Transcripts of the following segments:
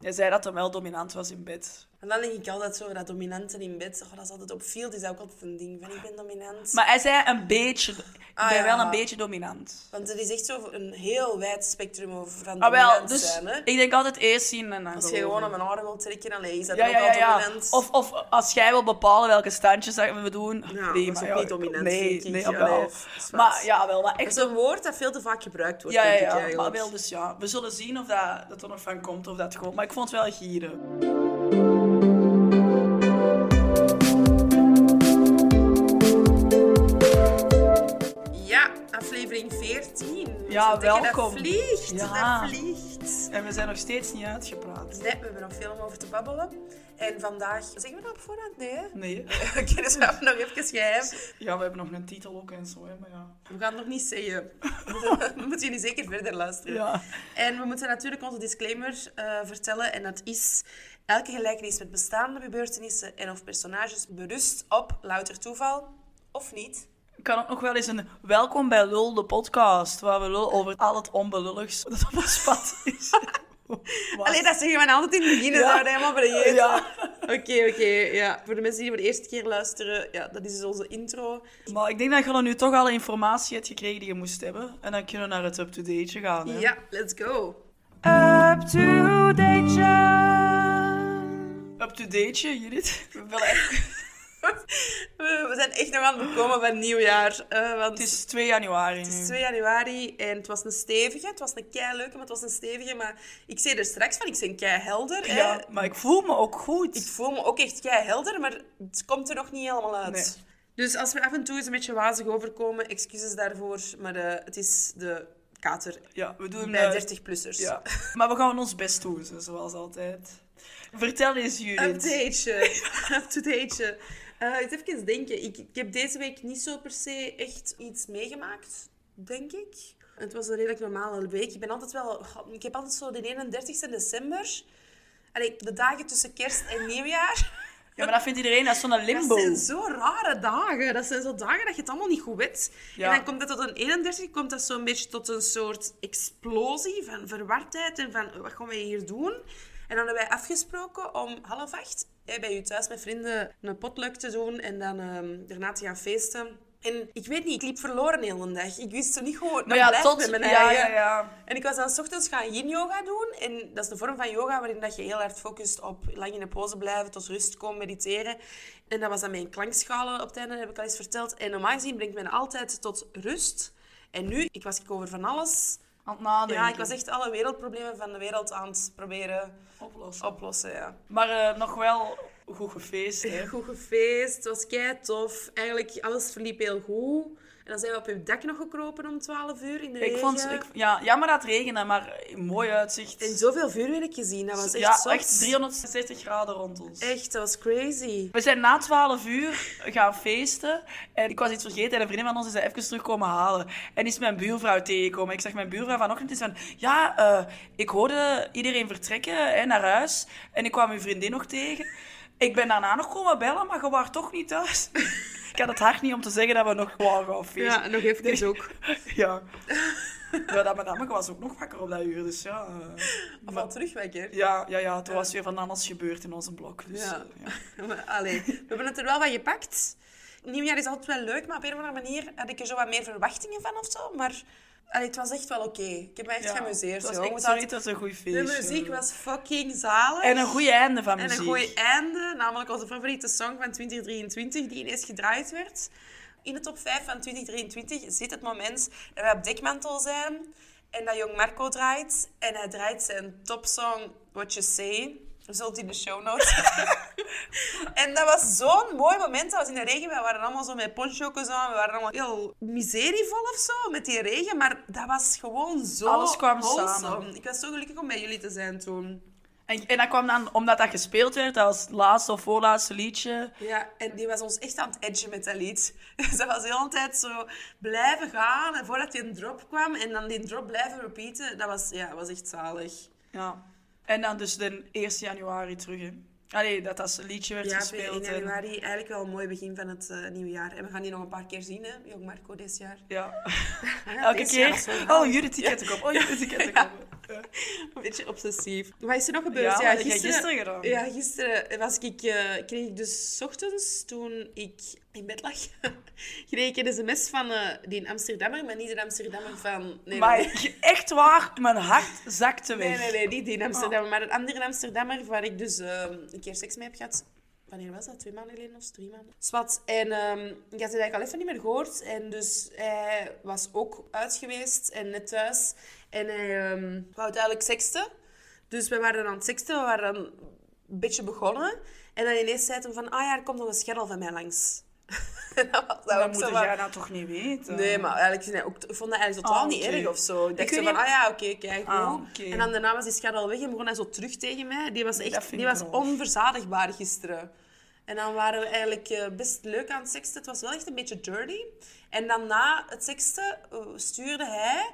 Hij zei dat hij wel dominant was in bed. En dan denk ik altijd zo, dat dominanten in bed, oh, dat is altijd op field, is dat ook altijd een ding van ik ben dominant. Maar hij zei een beetje... Ik Ah, ben ja. wel een beetje dominant. Want er is echt zo een heel wijd spectrum over van Ah, wel, dus zijn. Hè? ik denk altijd eerst zien en dan Als je gewoon aan mijn oren wilt trekken, dan is dat Ja, ook ja, al ja, ja. dominant. Of, of als jij wil bepalen welke standjes dat we doen. Ja, nee, maar niet dominant, Nee, nee, nee, wat. Maar ja, wel. Maar Dat echt is een woord dat veel te vaak gebruikt wordt, Ja, ja, denk ik ja. eigenlijk. Maar wel, dus ja. We zullen zien of dat, dat er nog van komt of dat gewoon... Maar ik vond het wel gieren. Aflevering 14. Ja, Dus welkom. Dat vliegt, Ja. dat vliegt. En we zijn nog steeds niet uitgepraat. Nee, we hebben nog veel om over te babbelen. En vandaag... Zeggen we dat op voorhand? Nee, hè? Nee. Oké, dus we hebben nog even geheim. Ja, we hebben nog een titel ook en zo, hè, maar ja. We gaan het nog niet zeggen. We moeten jullie zeker verder luisteren. Ja. En we moeten natuurlijk onze disclaimer eh, vertellen. En dat is... Elke gelijkenis met bestaande gebeurtenissen en of personages berust op louter toeval. Of niet. Kan ook nog wel eens een welkom bij Lul, de podcast, waar we lullen over al het onbenulligs dat op ons pad is. Alleen dat zeggen we altijd in het begin, Ja. dat helemaal vergeten. Ja. Oké, oké. ja. Voor de mensen die voor de eerste keer luisteren, ja, dat is dus onze intro. Maar ik denk dat je dan nu toch alle informatie hebt gekregen die je moest hebben. En dan kunnen we naar het up-to-date gaan. Hè? Ja, let's go. Up-to-date. Up-to-date, Judith. We willen echt- We zijn echt nog aan het komen van nieuwjaar. eh, want Het is 2 januari Het is 2 januari en het was een stevige. Het was een kei leuke, maar het was een stevige. Maar ik zei er straks van, ik ben kei helder. hè. Ja, maar ik voel me ook goed. Ik voel me ook echt kei helder, maar het komt er nog niet helemaal uit. Nee. Dus als we af en toe eens een beetje wazig overkomen, excuses daarvoor. Maar eh, het is de kater Ja, we doen... bij eh, 30-plussers. ja. Maar we gaan ons best doen, zo- zoals altijd. Vertel eens, Judith. Updateje. Updateje. Eh eens even denken. Ik, ik heb deze week niet zo per se echt iets meegemaakt, denk ik. Het was een redelijk normale week. Ik ben altijd wel... Ik heb altijd zo de 31 december... Allee, de dagen tussen kerst en nieuwjaar... Ja, maar dat vindt iedereen, dat is zo'n limbo. Dat zijn zo rare dagen. Dat zijn zo dagen dat je het allemaal niet goed weet. Ja. En dan komt dat tot een 31, komt dat zo'n beetje tot een soort explosie van verwardheid en van wat gaan wij hier doen? En dan hebben wij afgesproken om half acht hè, bij u thuis met vrienden een potluck te doen en dan ehm, daarna te gaan feesten. En ik weet niet, ik liep verloren heel de dag. Ik wist zo niet goed Maar ja, tot... met mijn Ja, eigen. ja, ja. En ik was dan 's ochtends gaan yin-yoga doen. En dat is een vorm van yoga waarin dat je heel hard focust op lang in een pose blijven, tot rust komen, mediteren. En dat was dan een klankschalen op het einde, heb ik al eens verteld. En normaal gezien brengt men altijd tot rust. En nu, ik was ik over van alles. Aan het nadenken. Ja, ik was echt alle wereldproblemen van de wereld aan het proberen Oplossen. oplossen. Ja. Maar eh, nog wel goed gefeest, hè. Goed gefeest, het was kei tof. Eigenlijk, alles verliep heel goed. Dan zijn we op uw dak nog gekropen om 12 uur in de Ik regen. vond... Ik, ja, jammer dat het regende, maar mooi uitzicht. En zoveel vuurwerk gezien, dat was echt ja, echt 360 graden rond ons. Echt, dat was crazy. We zijn na 12 uur gaan feesten. En ik was iets vergeten en een vriendin van ons is dat even terugkomen halen. En is mijn buurvrouw tegengekomen. Ik zag mijn buurvrouw vanochtend is van... Ja, eh, ik hoorde iedereen vertrekken hè, naar huis. En ik kwam uw vriendin nog tegen. Ik ben daarna nog komen bellen, maar je was toch niet thuis. ik had het hart niet om te zeggen dat we nog waren gaan feesten. Ja, nog even ook. Ja. Ja, dat madame was ook nog wakker op dat uur, dus ja... eh, Of al terug wekker. ja, ja, ja, er was weer van alles gebeurd in onze blok. Dus, Ja. eh, ja. Maar, Allee, we hebben het er wel van gepakt. Nieuwjaar is altijd wel leuk, maar op een of andere manier had ik er zo wat meer verwachtingen van of zo. Maar allee, het was echt wel oké. Ik heb me echt Ja, geamuseerd. Het was echt, sorry, het was een goed De feestje. muziek was fucking zalig. En een goede einde van En muziek. een goed einde, namelijk onze favoriete song van 2023, die ineens gedraaid werd. In de top 5 van 2023 zit het moment dat we op dekmantel zijn en dat jong Marco draait. En hij draait zijn topsong What You Say. Het in de show notes. en dat was zo'n mooi moment. Dat was in de regen. We waren allemaal zo met poncho's aan. We waren allemaal heel miserievol of zo met die regen. Maar dat was gewoon zo Alles kwam wholesome. samen. Ik was zo gelukkig om bij jullie te zijn toen. En, en dat kwam dan omdat dat gespeeld werd als laatste of voorlaatste liedje. Ja, en die was ons echt aan het edgen met dat lied. Ze was de hele tijd zo blijven gaan en voordat die een drop kwam en dan die drop blijven repeaten. Dat was, ja, was echt zalig. Ja. En dan dus de 1 januari terug. Hè. Allee, dat dat liedje werd Ja, gespeeld. 1 en- januari, eigenlijk wel een mooi begin van het eh, nieuwe jaar. En we gaan die nog een paar keer zien, hè, Jong Marco, dit jaar. Ja. Ja, Elke jaar keer. Oh, Judith, die ket ik op. Oh, Judith, die ket ik op. Een beetje obsessief. Wat is er nog gebeurd? Ja, jij gisteren gedaan? Ja, gisteren was ik, eh, kreeg ik dus 's ochtends, toen ik in bed lag, kreeg ik een sms van eh, die Amsterdammer, maar niet de Amsterdammer van... Nee, Maar ik- echt waar, mijn hart zakte weg. Nee, nee, nee, niet die in Amsterdam, maar een andere Amsterdammer waar ik dus eh, een keer seks mee heb gehad. Wanneer was dat? Twee maanden geleden of drie maanden? Swat. En ehm, ik had het eigenlijk al even niet meer gehoord. En dus hij was ook uit geweest en net thuis. En hij ehm wou uiteindelijk seksten. Dus we waren aan het seksten, we waren een beetje begonnen. En dan ineens zei hij van, ah ja, er komt nog een scherrel van mij langs. dat was dat Dat ook moet zo jij nou toch niet weten? Nee, maar eigenlijk ik, ook, ik vond dat eigenlijk totaal Ah, niet erg of zo. Ik dacht zo van, niet- ah ja, oké, kijk, Ah. En dan daarna was die schat al weg en begon hij zo terug tegen mij. Die was dat echt die was onverzadigbaar gisteren. En dan waren we eigenlijk eh, best leuk aan het seksten. Het was wel echt een beetje dirty. En dan na het seksten eh, stuurde hij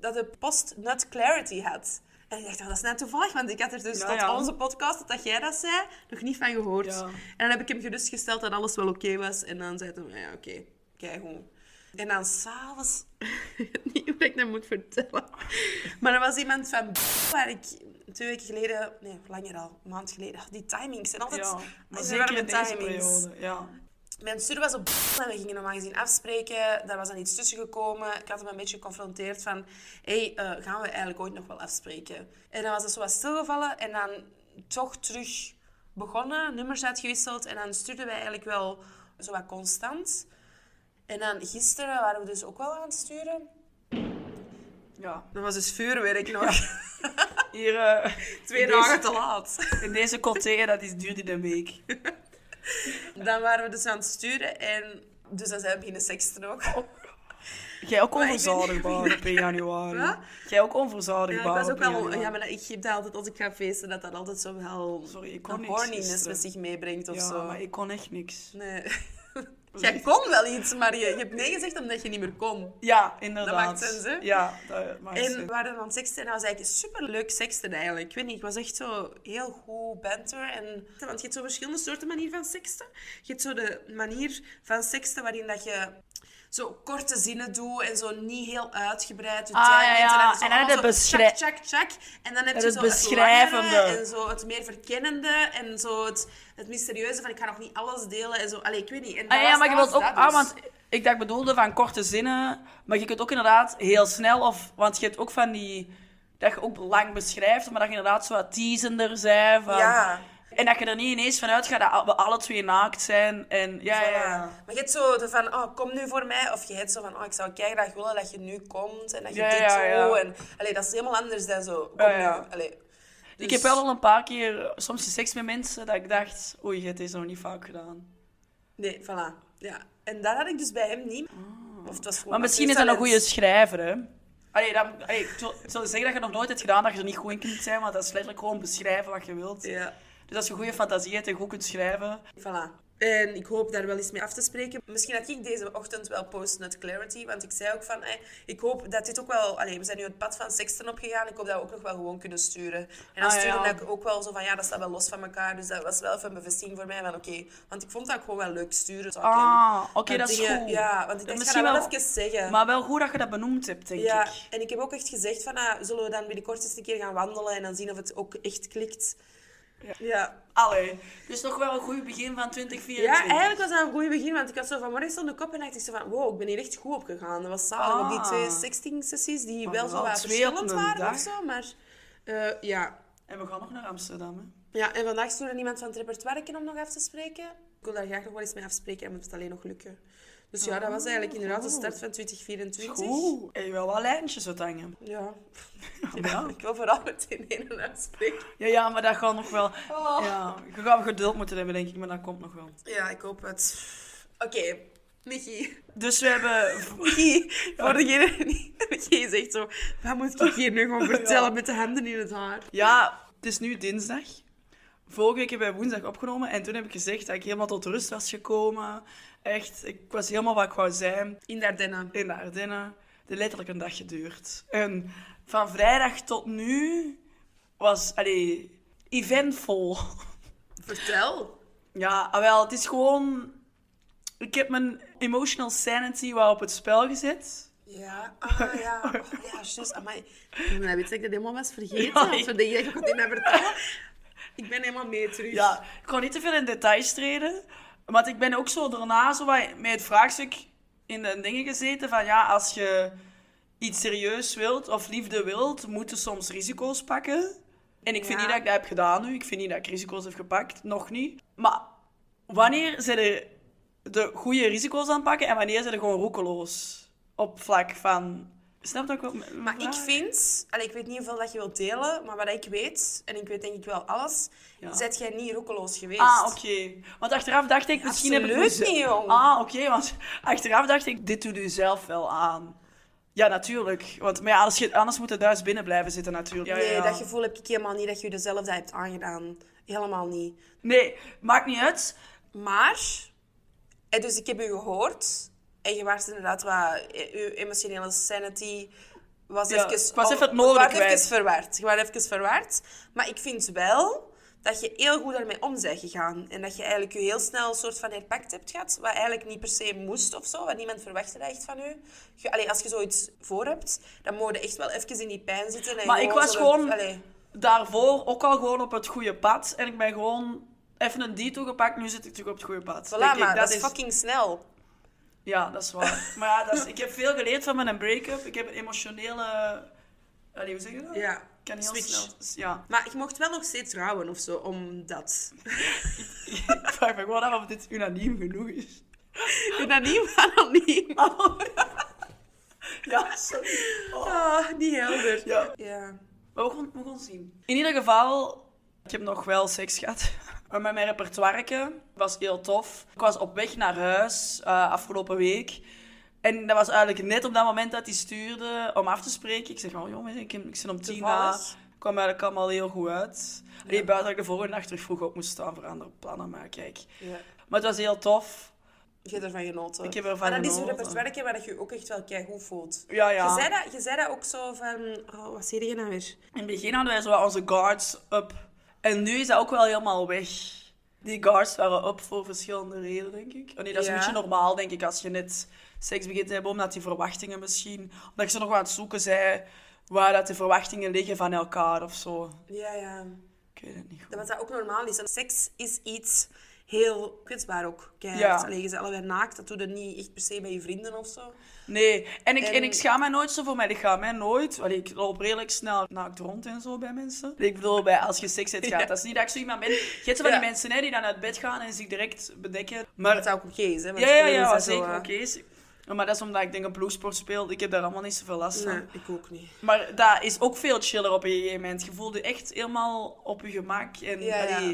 dat de post not clarity had. En ik dacht, oh, dat is net toevallig, want ik had er dus Ja, tot ja. onze podcast, dat jij dat zei, nog niet van gehoord. Ja. En dan heb ik hem gerustgesteld dat alles wel oké was. En dan zei hij, ja, oké, kijk goed. En dan s'avonds... ik weet niet hoe ik dat moet vertellen. Maar er was iemand van waar ik twee weken geleden... Nee, langer al. Een maand geleden. Die timings zijn altijd... Ja, zeker timings. periode. Ja. Mijn stuur was op en we gingen normaal gezien afspreken. Daar was dan iets tussen gekomen. Ik had hem een beetje geconfronteerd van... hey, eh, gaan we eigenlijk ooit nog wel afspreken? En dan was het zo wat stilgevallen. En dan toch terug begonnen. Nummers uitgewisseld. En dan stuurden wij eigenlijk wel zo wat constant. En dan gisteren waren we dus ook wel aan het sturen. ja. Dat was dus vuurwerk nog. Hier, eh, Twee deze- dagen te laat. In deze coté, dat is, duurde een week. Dan waren we dus aan het sturen. En dus dan zijn we beginnen seksten ook. Jij ook onverzadigbaar 1 januari. Wat? Jij ook Ja, ik onverzadigbaar was ook op 1 wel... januari. Ja, maar ik heb dat altijd als ik ga feesten, dat dat altijd zo wel... Sorry, ik kon een horniness met zich meebrengt of Ja, zo. maar ik kon echt niks. Nee. Jij kon wel iets, maar je, je hebt nee gezegd omdat je niet meer kon. Ja, inderdaad. maakt sens, hè? Ja, dat maakt En we waren aan het seksten en dat was eigenlijk super leuk seksten eigenlijk. Ik weet niet, ik was echt zo heel goed banter. En, want je hebt zo verschillende soorten manier van seksten. Je hebt zo de manier van seksten waarin dat je zo korte zinnen doet en zo niet heel uitgebreid je Ah, tijd ja, ja. zo En dan heb je tjak, tjak. En dan heb je het zo het beschrijvende. langere en zo het meer verkennende en zo het, het mysterieuze van ik ga nog niet alles delen en zo. Allee, ik weet niet. En Ah, ja, maar je wilt ook... Ah, dus. want ik dacht bedoelde van korte zinnen, maar je kunt ook inderdaad heel snel of... Want je hebt ook van die... Dat je ook lang beschrijft, maar dat je inderdaad zo wat teasender zei van... Ja. En dat je er niet ineens van uitgaat dat we alle twee naakt zijn. En ja, ja, ja. Maar je hebt zo de van, oh, kom nu voor mij. Of je hebt zo van, oh, ik zou graag willen dat je nu komt. En dat je Ja, dit ja, ja. doet. En, allee, dat is helemaal anders dan zo, kom nu. Allee. Ik Dus- heb wel al een paar keer soms seks met mensen dat ik dacht, oei, je hebt deze nog niet vaak gedaan. Nee, voilà. Ja. En dat had ik dus bij hem niet. Of het was Maar misschien is dat een goede schrijver, hè? Allee, dan, allee, ik wil zeggen dat je nog nooit hebt gedaan dat je er niet goed in kunt zijn, want dat is letterlijk gewoon beschrijven wat je wilt. Ja, Dus als je goede fantasie hebt en goed kunt schrijven... voilà. En ik hoop daar wel eens mee af te spreken. Misschien dat ik deze ochtend wel post net clarity. Want ik zei ook van, eh, ik hoop dat dit ook wel... Allee, we zijn nu het pad van seksten opgegaan. Ik hoop dat we ook nog wel gewoon kunnen sturen. En dan Ah, ja, stuurde ja. ik ook wel zo van, ja, dat staat wel los van elkaar. Dus dat was wel even een bevestiging voor mij van, oké. Want ik vond dat gewoon wel leuk sturen. zo, Ah, oké, dat is goed. Ja, want ik ik ga dat wel even zeggen. Maar wel goed dat je dat benoemd hebt, denk Ja, ik. en ik heb ook echt gezegd van, ah, zullen we dan binnenkort eens een keer gaan wandelen en dan zien of het ook echt klikt. Ja. Ja. Allee, dus toch wel een goed begin van Ja, 2024. eigenlijk was dat een goed begin, want ik had zo vanmorgen stond de kop en dacht ik zo van, wow, ik ben hier echt goed op gegaan. Dat was zalig op die Ah. twee sexting-sessies, die Maar wel zo wat verschillend waren dag. of zo, maar eh, ja. En we gaan nog naar Amsterdam, hè? Ja, en vandaag stond er iemand van het repertoire om nog af te spreken. Ik wil daar graag nog wel eens mee afspreken en moet het alleen nog lukken. Dus ja, dat was eigenlijk inderdaad de start van 2024. Goed. En je wil wel lijntjes uithangen. Ja. Ja. Ik wil vooral meteen één uitspreken. Ja, ja, maar dat gaat nog wel... Oh. Ja, je gaat geduld moeten hebben, denk ik, maar dat komt nog wel. Ja, ik hoop het. Oké, Michi. Dus we hebben... Michi, voor degene die... Michi zegt zo, wat moet ik hier nu gaan vertellen Ja. met de handen in het haar? Ja, het is nu dinsdag. Vorige week hebben wij woensdag opgenomen en toen heb ik gezegd dat ik helemaal tot rust was gekomen. Echt, ik was helemaal wat ik wou zijn In de Ardennen. in de Ardennen. Het letterlijk een dag geduurd. En van vrijdag tot nu was, allee, eventvol. Vertel. Ja, ah, wel, het is gewoon... Ik heb mijn emotional sanity wel op het spel gezet. Ja, ah ja. Oh, ja, juist. Amai. Ik weet dat ik dat helemaal was vergeten. Ja, Als we mij vertellen. Ik ben helemaal mee terug. Ja, ik ga niet te veel in details treden. Want ik ben ook zo daarna zo wat met het vraagstuk in de dingen gezeten van ja, als je iets serieus wilt of liefde wilt, moet je soms risico's pakken. En ik vind Ja. niet dat ik dat heb gedaan nu. Ik vind niet dat ik risico's heb gepakt. Nog niet. Maar wanneer zijn er de goede risico's aan pakken en wanneer zijn er gewoon roekeloos? Op vlak van... Snap je ook mijn Maar ik vind, allee, ik weet niet hoeveel dat je wilt delen, maar wat ik weet, en ik weet denk ik wel alles, Ja. zet jij niet roekeloos geweest. Ah, oké. Want achteraf dacht ik, misschien heb ik... absoluut niet, jong. Ah, oké, want achteraf dacht ik, dit doet u zelf wel aan. Ja, natuurlijk. Want maar ja, anders, je- anders moet het thuis binnen blijven zitten, natuurlijk. Ja, Nee, ja, ja. dat gevoel heb ik helemaal niet dat je dezelfde hebt aangedaan. Helemaal niet. Nee, maakt niet uit. Maar, eh, dus ik heb u gehoord. En je was inderdaad wat... eh, Je emotionele sanity was Ja, even... ik was even het je nodige was even kwijt. verward. Je was even verward. Maar ik vind wel dat je heel goed daarmee om bent gegaan. En dat je eigenlijk je heel snel een soort van herpakt hebt gehad. Wat eigenlijk niet per se moest of zo. Wat niemand verwachtte dat echt van u. Je, allee, als je zoiets voor hebt, dan moet je echt wel even in die pijn zitten. En Maar ik was gewoon- allee. Daarvoor ook al gewoon op het goede pad. En ik ben gewoon even een detour gepakt. Nu zit ik terug op het goede pad. Voilà, ik, maar dat, is fucking snel. Ja, dat is waar. maar ja, dat is... ik heb veel geleerd van mijn break-up. Ik heb een emotionele... Allee, hoe zeg je dat? Ja, Ik kan heel switch. snel... Ja. Maar je mocht wel nog steeds rouwen of zo, omdat... ik vraag me gewoon af of dit unaniem genoeg is. Unaniem, anoniem. Ja, sorry. Oh. Ah, niet helder. Ja. Ja. Maar we gaan, we gaan zien. In ieder geval, ik heb nog wel seks gehad. Maar met mijn repertoire was heel tof. Ik was op weg naar huis eh, afgelopen week. En dat was eigenlijk net op dat moment dat hij stuurde om af te spreken. Ik zeg, oh jongens, ik, ik zit om tien na. Kwam eigenlijk allemaal heel goed uit. Alleen buiten dat ik de volgende dag terug vroeg op moest staan voor andere plannen. Maar kijk. ja. Maar het was heel tof. Je hebt ervan genoten. Ik heb ervan maar dat is genoten. een repertoire waar je je ook echt wel goed voelt. Ja, ja. Je, zei dat, je zei dat ook zo van... Oh, wat zei je nou weer? In het begin hadden wij zo onze guards up. En nu is dat ook wel helemaal weg. Die guards waren up voor verschillende redenen, denk ik. Oh nee, dat is een beetje normaal, denk ik, als je net seks begint te hebben. Omdat die verwachtingen misschien... Omdat je nog aan het zoeken zij waar dat de verwachtingen liggen van elkaar of zo. Ja, ja. Ik weet het niet goed. Dat wat dat ook normaal is. En seks is iets heel kwetsbaar ook. Kijk, Ja. Allee, je bent allebei naakt. Dat doe je niet echt per se bij je vrienden of zo. Nee, en ik, en... En- ik schaam mij nooit zo voor mijn lichaam. Hè. Nooit. Allee, ik loop redelijk snel naakt rond en zo bij mensen. Ik bedoel, bij, als je seks hebt, gaat. Ja. Dat is niet dat ik zo iemand ben. Je hebt zo van Ja. die mensen hè, die dan uit bed gaan en zich direct bedekken. Maar Dat ook oké is, hè. Ja, ja, ja, zeker oké is. Maar dat is omdat ik denk een ploegsport speel. Ik heb daar allemaal niet zoveel last van. Nee, ik ook niet. Maar dat is ook veel chiller op een gegeven moment. Je voelt je echt helemaal op je gemak. En Ja, ja.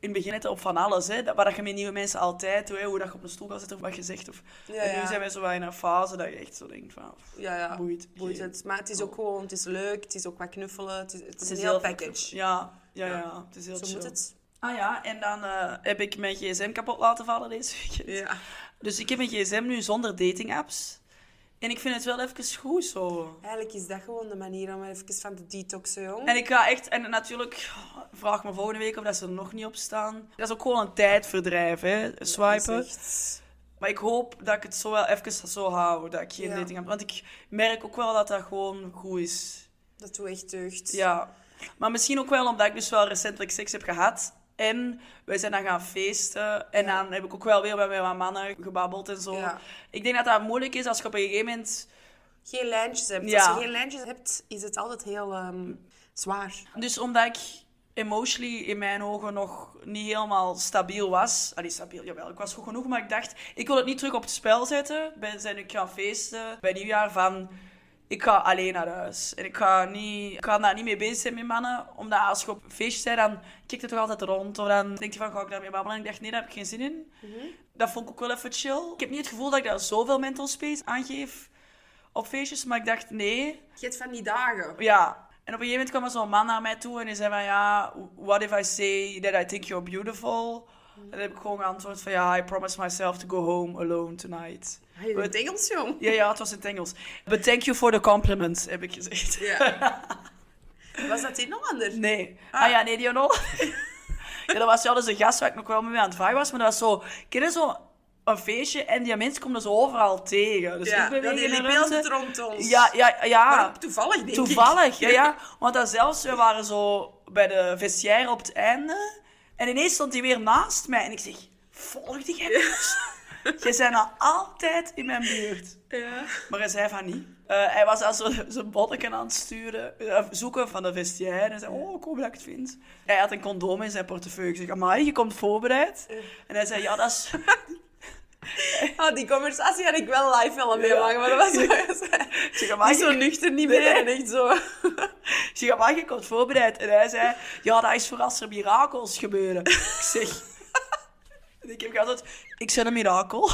In het begin net op van alles. Hè. Dat, waar je met nieuwe mensen altijd. Hè. Hoe dat je op een stoel gaat zitten of wat je zegt. Of, Ja, en nu zijn wij zo wel in een fase dat je echt zo denkt van... Ja, ja. Boeit. Boeit het. Maar het is ook gewoon, het is leuk, het is ook wat knuffelen, het is, het is een is heel heel package. Ja, ja, ja. Het is heel Zo chill. moet het. Ah ja, en dan eh, heb ik mijn gsm kapot laten vallen deze weekend. Ja. Dus ik heb mijn gsm nu zonder datingapps. En ik vind het wel even goed zo. Eigenlijk is dat gewoon de manier om even van te detoxen, jong. En ik ga echt, en natuurlijk, vraag me volgende week of dat ze er nog niet op staan. Dat is ook gewoon een tijdverdrijf, hè, swipen. Echt- Maar ik hoop dat ik het zo wel even zo hou, dat ik geen Ja. dating heb. Want ik merk ook wel dat dat gewoon goed is. Dat doet echt deugd. Ja. Maar misschien ook wel omdat ik dus wel recentelijk seks heb gehad. En wij zijn dan gaan feesten. En Ja. dan heb ik ook wel weer met mijn mannen gebabbeld en zo. Ja. Ik denk dat dat moeilijk is als je op een gegeven moment... Geen lijntjes hebt. Ja. Als je geen lijntjes hebt, is het altijd heel ehm, zwaar. Dus omdat ik emotionally in mijn ogen nog niet helemaal stabiel was. Allee, stabiel, jawel. Ik was goed genoeg, maar ik dacht, ik wil het niet terug op het spel zetten. Ben zijn ik gaan feesten bij nieuwjaar van... Ik ga alleen naar huis. En ik ga, niet, ik ga daar niet mee bezig zijn met mannen. Omdat als je op feestje bent, dan kijkt het toch altijd rond. Of dan denk je van, ga ik daarmee babbelen? En ik dacht, nee, daar heb ik geen zin in. Dat vond ik ook wel even chill. Ik heb niet het gevoel dat ik daar zoveel mental space aangeef op feestjes. Maar ik dacht, nee, Je hebt van die dagen. ja. En op een gegeven moment kwam er zo'n man naar mij toe en die zei van ja, what if I say that I think you're beautiful? En dan heb ik gewoon geantwoord van ja, I promise myself to go home alone tonight. Je het Engels, jong? Ja, ja, het was in het Engels. But thank you for the compliment, heb ik gezegd. Ja. Was dat in Hollander? Nee. Ah, ja, nee, Dionol. ja, dat was wel eens een gast waar ik nog wel mee aan het vragen was, maar dat was zo... Ken zo een feestje en die mensen komen dus overal tegen. Dus Ja, ik dat die liep rond ons. Ja, ja, ja. Maar toevallig, denk ik. Toevallig, ja, ja. Want dan zelfs, we waren zo bij de vestiaire op het einde. En ineens stond hij weer naast mij. En ik zeg, volg die jij dus? Jij bent al altijd in mijn buurt. Ja. Maar hij zei van niet. Eh, hij was al zo zijn botteken aan het sturen, eh, zoeken van de vestiaire. En zei, oh, ik hoop dat ik het vind. Hij had een condoom in zijn portefeuille. Ik zeg, amai, je komt voorbereid. En hij zei, ja, dat is... Oh, die conversatie had ik wel live willen meemaken, maar dat was Ik zeg, amai, niet zo nuchter niet meer. En echt zo... Je komt voorbereid. En hij zei, ja, dat is voor als er mirakels gebeuren. Ik zeg... En ik heb altijd, ik ben een mirakel.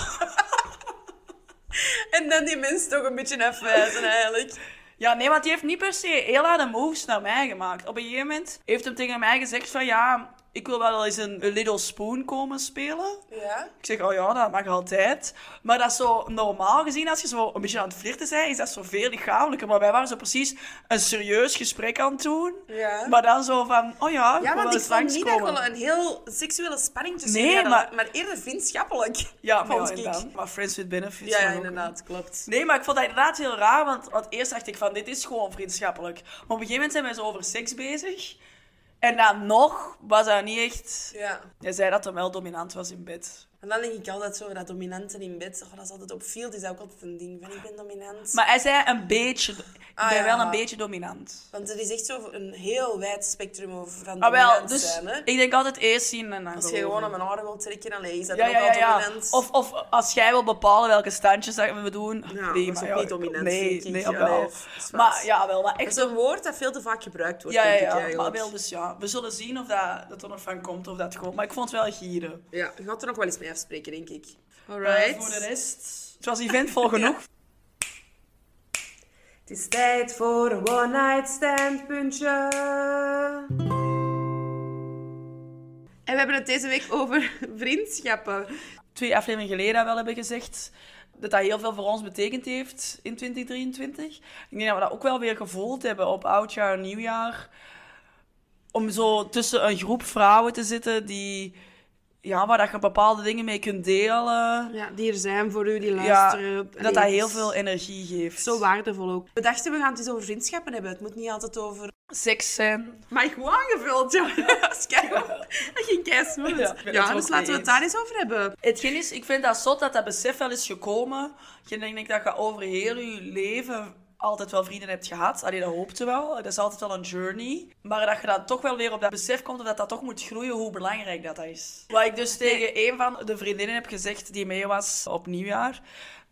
En dan die mensen toch een beetje afwijzen eigenlijk. Ja, nee, want die heeft niet per se heel harde moves naar mij gemaakt. Op een gegeven moment heeft hem tegen mij gezegd van, ja, ik wil wel eens een Little Spoon komen spelen. Ja? Ik zeg, oh ja, dat mag altijd. Maar dat is zo normaal gezien, als je zo een beetje aan het flirten bent, is dat zo veel lichamelijker. Maar wij waren zo precies een serieus gesprek aan het doen. Ja. Maar dan zo van, oh ja, ik Ja, wil wel want ik eens vond niet dat langskomen. wel een heel seksuele spanning tussen Nee, jullie hadden, maar- maar eerder vriendschappelijk. Ja, maar, vond ja, ik. inderdaad. maar friends with benefits. Ja, ja, dan ook. inderdaad, klopt. Nee, maar ik vond dat inderdaad heel raar, want, want eerst dacht ik van, dit is gewoon vriendschappelijk. Maar op een gegeven moment zijn wij zo over seks bezig. En dan nog was dat niet echt... Ja. Hij zei dat hij wel dominant was in bed. En dan denk ik altijd zo, dat dominanten in bed, oh, dat is altijd op field, is dat ook altijd een ding van ik ben dominant. Maar hij zei een beetje... Ik Ah, ben ja. wel een beetje dominant. Want er is echt zo een heel wijd spectrum over van Ah, wel, dus zijn. Hè? ik denk altijd eerst zien en dan Als je gewoon aan mijn haren wilt trekken, allee, is dat Ja, dan ja, ook al dominant? Of, of als jij wil bepalen welke standjes dat we doen. Ja, nee, dat is ook niet dominant, Nee, nee, dat maar ja, wel, maar Dat echt... is een woord dat veel te vaak gebruikt wordt, Ja, ja, ja. Maar wel, dus ja. We zullen zien of dat, dat er nog van komt of dat gewoon... Maar ik vond het wel gieren. Ja, je gaat er nog wel eens mee afspreken, denk ik. Eh, Alright. voor de rest... Het was eventvol genoeg. Het is tijd voor een one-night stand puntje. En we hebben het deze week over vriendschappen. Twee afleveringen geleden wel hebben gezegd dat dat heel veel voor ons betekend heeft in 2023. Ik denk dat we dat ook wel weer gevoeld hebben op oudjaar en nieuwjaar. Om zo tussen een groep vrouwen te zitten die... Ja, waar dat je bepaalde dingen mee kunt delen. Ja, die er zijn voor u, die Ja, luisteren. dat dat heel veel energie geeft. Zo waardevol ook. We dachten, we gaan het eens over vriendschappen hebben. Het moet niet altijd over... Seks zijn. Maar ik wou aangevuld, ja. Dat ging kei smooth. Ja, Ja, dus laten we het daar eens over hebben. Hetgeen is, ik vind dat zot dat dat besef wel is gekomen. Je denkt dat je over heel je leven altijd wel vrienden hebt gehad. Allee, dat hoopte wel. Dat is altijd wel een journey. Maar dat je dan toch wel weer op dat besef komt of dat dat toch moet groeien, hoe belangrijk dat, dat is. Wat ik dus tegen een van de vriendinnen heb gezegd die mee was op nieuwjaar.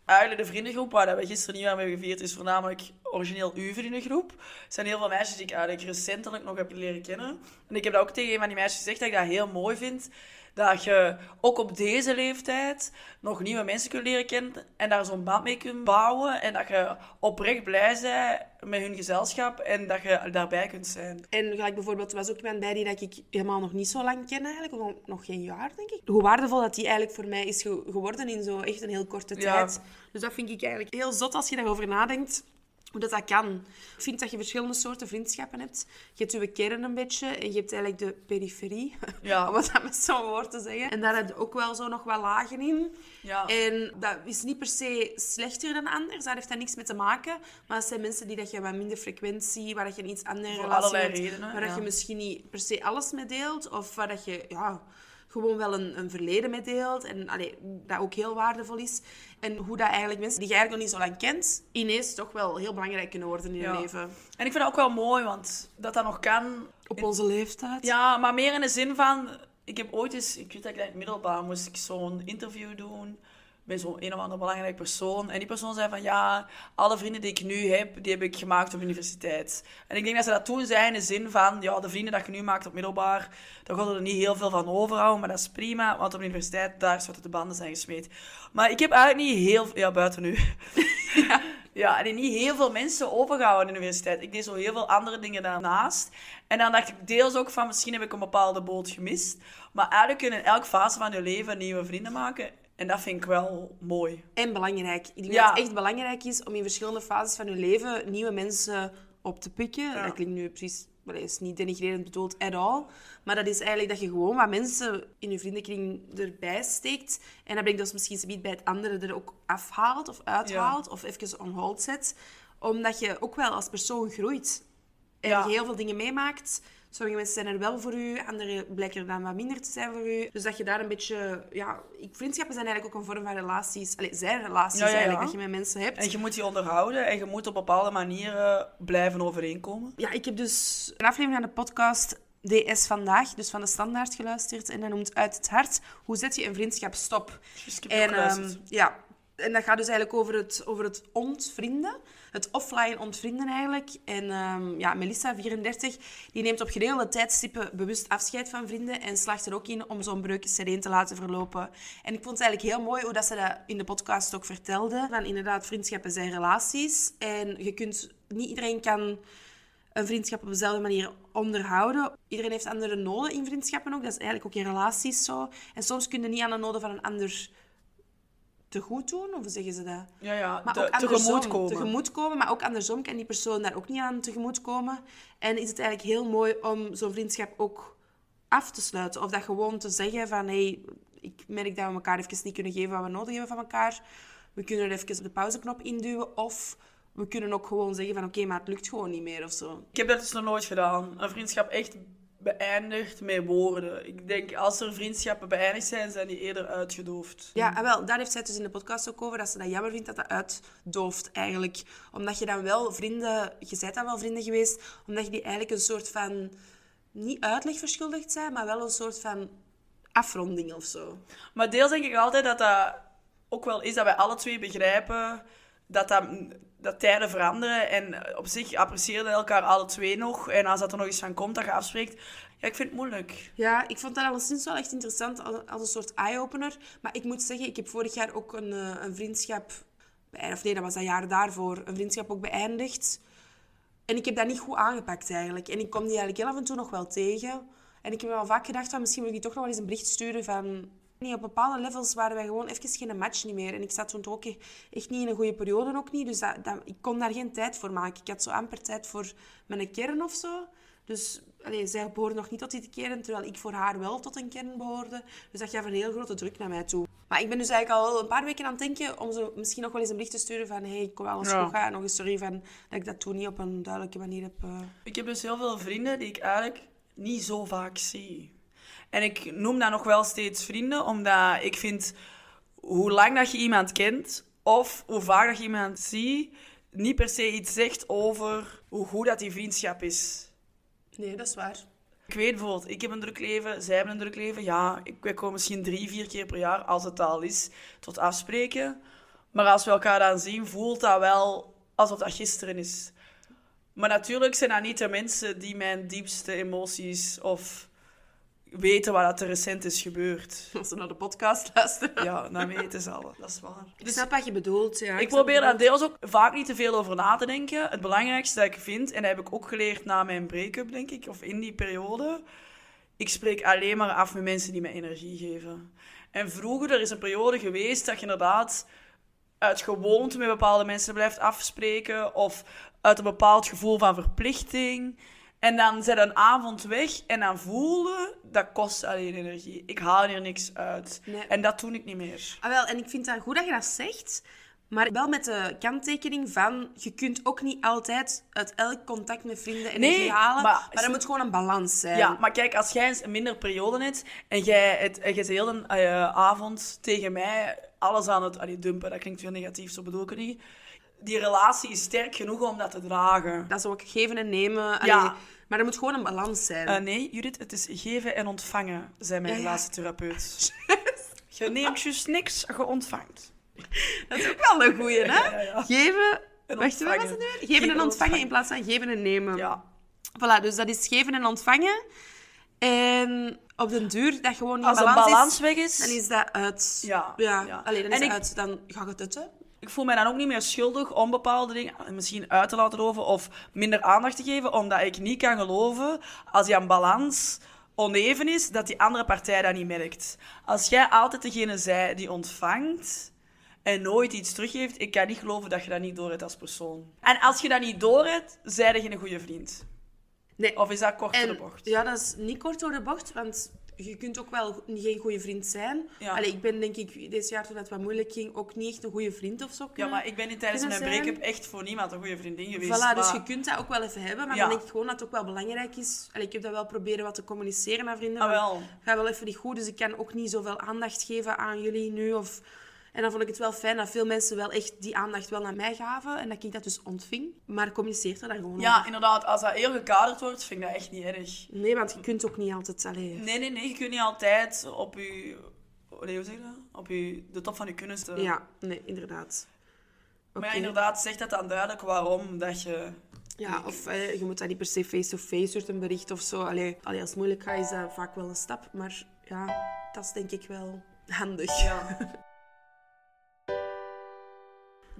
Eigenlijk de vriendengroep waar we gisteren nieuwjaar mee gevierd is voornamelijk origineel uw vriendengroep. Er zijn heel veel meisjes die ik eigenlijk recentelijk nog heb leren kennen. En ik heb dat ook tegen een van die meisjes gezegd dat ik dat heel mooi vind. Dat je ook op deze leeftijd nog nieuwe mensen kunt leren kennen en daar zo'n band mee kunt bouwen. En dat je oprecht blij bent met hun gezelschap en dat je daarbij kunt zijn. En gelijk bijvoorbeeld, er was ook iemand bij die dat ik helemaal nog niet zo lang ken eigenlijk. Of nog geen jaar, denk ik. Hoe waardevol dat die eigenlijk voor mij is ge- geworden in zo echt een heel korte Ja. tijd. Dus dat vind ik eigenlijk heel zot als je daarover nadenkt. Hoe dat, dat kan. Ik vind dat je verschillende soorten vriendschappen hebt. Je hebt je kern een beetje en je hebt eigenlijk de periferie. Ja. Om het met zo'n woord te zeggen. En daar heb je ook wel zo nog wel lagen in. Ja. En dat is niet per se slechter dan anders. Daar heeft dat niks mee te maken. Maar het zijn mensen die dat je wat minder frequentie, waar dat je een iets andere Voor relatie hebt, redenen, waar dat je misschien niet per se alles mee deelt. Of waar dat je ja, gewoon wel een, een verleden mee deelt. En allee, dat ook heel waardevol is. En hoe dat eigenlijk mensen die je eigenlijk nog niet zo lang kent, ineens toch wel heel belangrijk kunnen worden in je leven. En ik vind dat ook wel mooi, want dat dat nog kan. Op onze leeftijd. Ja, maar meer in de zin van... Ik heb ooit eens... Ik weet dat ik in het middelbaar moest ik zo'n interview doen bij zo'n een of andere belangrijke persoon. En die persoon zei van, ja, alle vrienden die ik nu heb, die heb ik gemaakt op universiteit. En ik denk dat ze dat toen zei in de zin van, ja, de vrienden dat je nu maakt op middelbaar, daar gaat er niet heel veel van overhouden, maar dat is prima, want op de universiteit, daar wat de banden zijn gesmeed. Maar ik heb eigenlijk niet heel... Ja, buiten nu. Ja, en niet heel veel mensen overgehouden in de universiteit. Ik deed zo heel veel andere dingen daarnaast. En dan dacht ik deels ook van, misschien heb ik een bepaalde boot gemist. Maar eigenlijk kun je in elke fase van je leven nieuwe vrienden maken. En dat vind ik wel mooi. En belangrijk. Ik denk Ja. dat het echt belangrijk is om in verschillende fases van je leven nieuwe mensen op te pikken. Dat klinkt nu precies dat is niet denigrerend bedoeld at all. Maar dat is eigenlijk dat je gewoon wat mensen in je vriendenkring erbij steekt. En dat brengt dus misschien zoiets bij het andere er ook afhaalt of uithaalt. Of even on hold zet. Omdat je ook wel als persoon groeit. En Ja. je heel veel dingen meemaakt. Sommige mensen zijn er wel voor u, anderen blijken er dan wat minder te zijn voor u. Dus dat je daar een beetje... Ja, vriendschappen zijn eigenlijk ook een vorm van relaties. Allee, zijn relaties Ja, ja, ja. eigenlijk, dat je met mensen hebt. En je moet die onderhouden en je moet op bepaalde manieren blijven overeenkomen. Ja, ik heb dus een aflevering van de podcast DS Vandaag, dus van de Standaard, geluisterd. En dat noemt Uit het Hart. Hoe zet je een vriendschap stop? Dus En, ehm, ja, en dat gaat dus eigenlijk over het, over het ontvrienden. Het offline ontvrienden eigenlijk. En ehm, ja, Melissa, 34, die neemt op geregelde tijdstippen bewust afscheid van vrienden en slaagt er ook in om zo'n breuk sereen te laten verlopen. En ik vond het eigenlijk heel mooi hoe dat ze dat in de podcast ook vertelde. Van inderdaad, vriendschappen zijn relaties. En je kunt, niet iedereen kan een vriendschap op dezelfde manier onderhouden. Iedereen heeft andere noden in vriendschappen ook. Dat is eigenlijk ook in relaties zo. En soms kun je niet aan de noden van een ander te goed doen, of zeggen ze dat? Ja, ja, Maar te, ook tegemoetkomen. tegemoetkomen, maar ook andersom kan die persoon daar ook niet aan tegemoetkomen. En is het eigenlijk heel mooi om zo'n vriendschap ook af te sluiten. Of dat gewoon te zeggen van, hé, hey, ik merk dat we elkaar even niet kunnen geven wat we nodig hebben van elkaar. We kunnen er even de pauzeknop induwen. Of we kunnen ook gewoon zeggen van, oké, maar het lukt gewoon niet meer of zo. Ik heb dat dus nog nooit gedaan. Een vriendschap echt beëindigd met woorden. Ik denk, als er vriendschappen beëindigd zijn, zijn die eerder uitgedoofd. Ja, en wel, daar heeft zij het dus in de podcast ook over, dat ze dat jammer vindt dat dat uitdooft eigenlijk. Omdat je dan wel vrienden, je bent dan wel vrienden geweest, omdat je die eigenlijk een soort van, niet uitleg verschuldigd zijn, maar wel een soort van afronding of zo. Maar deels denk ik altijd dat dat ook wel is dat wij alle twee begrijpen dat, dat, dat tijden veranderen. En op zich appreciëren elkaar alle twee nog. En als dat er nog eens van komt dat je afspreekt, ja, ik vind het moeilijk. Ja, ik vond dat alleszins wel echt interessant als, een soort eye-opener. Maar ik moet zeggen, ik heb vorig jaar ook een, eh, een vriendschap... Of nee, dat was dat jaar daarvoor. Een vriendschap ook beëindigd. En ik heb dat niet goed aangepakt eigenlijk. En ik kom die eigenlijk heel af en toe nog wel tegen. En ik heb wel vaak gedacht van misschien moet ik die toch nog wel eens een bericht sturen van... Nee, op bepaalde levels waren wij gewoon even geen match niet meer. En ik zat toen ook echt niet in een goede periode ook niet. Dus dat, dat, ik kon daar geen tijd voor maken. Ik had zo amper tijd voor mijn kern of zo. Dus allee, zij behoorde nog niet tot die kern, terwijl ik voor haar wel tot een kern behoorde. Dus dat gaf een heel grote druk naar mij toe. Maar ik ben dus eigenlijk al wel een paar weken aan het denken om zo misschien nog wel eens een bericht te sturen van hey, ik kom alles Ja. goed gaan. En nog eens sorry van, dat ik dat toen niet op een duidelijke manier heb... eh. Ik heb dus heel veel vrienden die ik eigenlijk niet zo vaak zie. En ik noem dat nog wel steeds vrienden, omdat ik vind hoe lang dat je iemand kent of hoe vaak dat je iemand ziet, niet per se iets zegt over hoe goed dat die vriendschap is. Nee, dat is waar. Ik weet bijvoorbeeld, ik heb een druk leven, zij hebben een druk leven. Ja, ik wij komen misschien drie, vier keer per jaar, als het al is, tot afspreken. Maar als we elkaar dan zien, voelt dat wel alsof dat gisteren is. Maar natuurlijk zijn dat niet de mensen die mijn diepste emoties of weten wat er recent is gebeurd. Als ze naar de podcast luisteren. Ja, dat weten ze al. Dat is waar. Ik snap wat je bedoelt, ja. Ik probeer daar deels ook vaak niet te veel over na te denken. Het belangrijkste dat ik vind, en dat heb ik ook geleerd na mijn break-up, denk ik, of in die periode. Ik spreek alleen maar af met mensen die mij energie geven. En vroeger, er is een periode geweest dat je inderdaad uit gewoonte met bepaalde mensen blijft afspreken, of uit een bepaald gevoel van verplichting. En dan zet een avond weg en dan voelde, dat kost alleen energie. Ik haal hier niks uit. Nee. En dat doe ik niet meer. Ah, wel, en ik vind het goed dat je dat zegt. Maar wel met de kanttekening van... Je kunt ook niet altijd uit elk contact met vrienden energie Nee, halen. maar- Maar, er moet gewoon een balans zijn. Ja, maar kijk, als jij eens een minder periode hebt en jij het, en jij de eh, avond tegen mij alles aan het allee, dumpen, dat klinkt veel negatief, zo bedoel ik niet. Die relatie is sterk genoeg om dat te dragen. Dat is ook geven en nemen. Allee, Ja. Maar er moet gewoon een balans zijn. Eh, nee, Judith, het is geven en ontvangen, zei mijn Ja, ja. relatietherapeut. Je neemt juist niks, je ontvangt. Dat is ook wel een goeie, hè? Ja. Geven... En Wacht, wat was het nu? Geven, Geven en en ontvangen in plaats van geven en nemen. Ja. Voilà, dus dat is geven en ontvangen. En op den duur, dat gewoon niet Als balans, balans is, weg is, dan is dat uit. Ja, ja. ja. Allee, dan is En ik- uit. Dan ga je tutten. Ik voel mij dan ook niet meer schuldig om bepaalde dingen misschien uit te laten lopen of minder aandacht te geven, omdat ik niet kan geloven als die aan balans oneven is, dat die andere partij dat niet merkt. Als jij altijd degene zij die ontvangt en nooit iets teruggeeft, ik kan niet geloven dat je dat niet doorhebt als persoon. En als je dat niet doorhebt, zij je geen goede vriend. Nee. Of is dat kort door de bocht? ja, dat is niet kort door de bocht, want je kunt ook wel geen goede vriend zijn. Ja. Allee, ik ben denk ik dit jaar toen het wat moeilijk ging ook niet echt een goede vriend of zo. Ja, maar ik ben niet tijdens mijn break-up echt voor niemand een goede vriendin geweest. Voilà, dus je kunt dat ook wel even hebben, maar Ja. dan denk ik gewoon dat het ook wel belangrijk is. Allee, ik heb dat wel proberen wat te communiceren naar vrienden. Ah, wel. Ga wel even niet goed, dus ik kan ook niet zoveel aandacht geven aan jullie nu. Of... En dan vond ik het wel fijn dat veel mensen wel echt die aandacht wel naar mij gaven en dat ik dat dus ontving. Maar communiceert er dan gewoon Ja, over. inderdaad. Als dat heel gekaderd wordt, vind ik dat echt niet erg. Nee, want je kunt ook niet altijd... Allee, Nee, nee, nee. Je kunt niet altijd op je... Nee, hoe zeg je dat? Op je, de top van je kunnen staan. Ja, nee, inderdaad. Maar ja, inderdaad, zeg dat dan duidelijk waarom dat je... Ja, of eh, je moet dat niet per se face-to-face door een bericht of zo. Allee, allee, als het moeilijk gaat, is dat vaak wel een stap. Maar ja, dat is denk ik wel handig. Ja.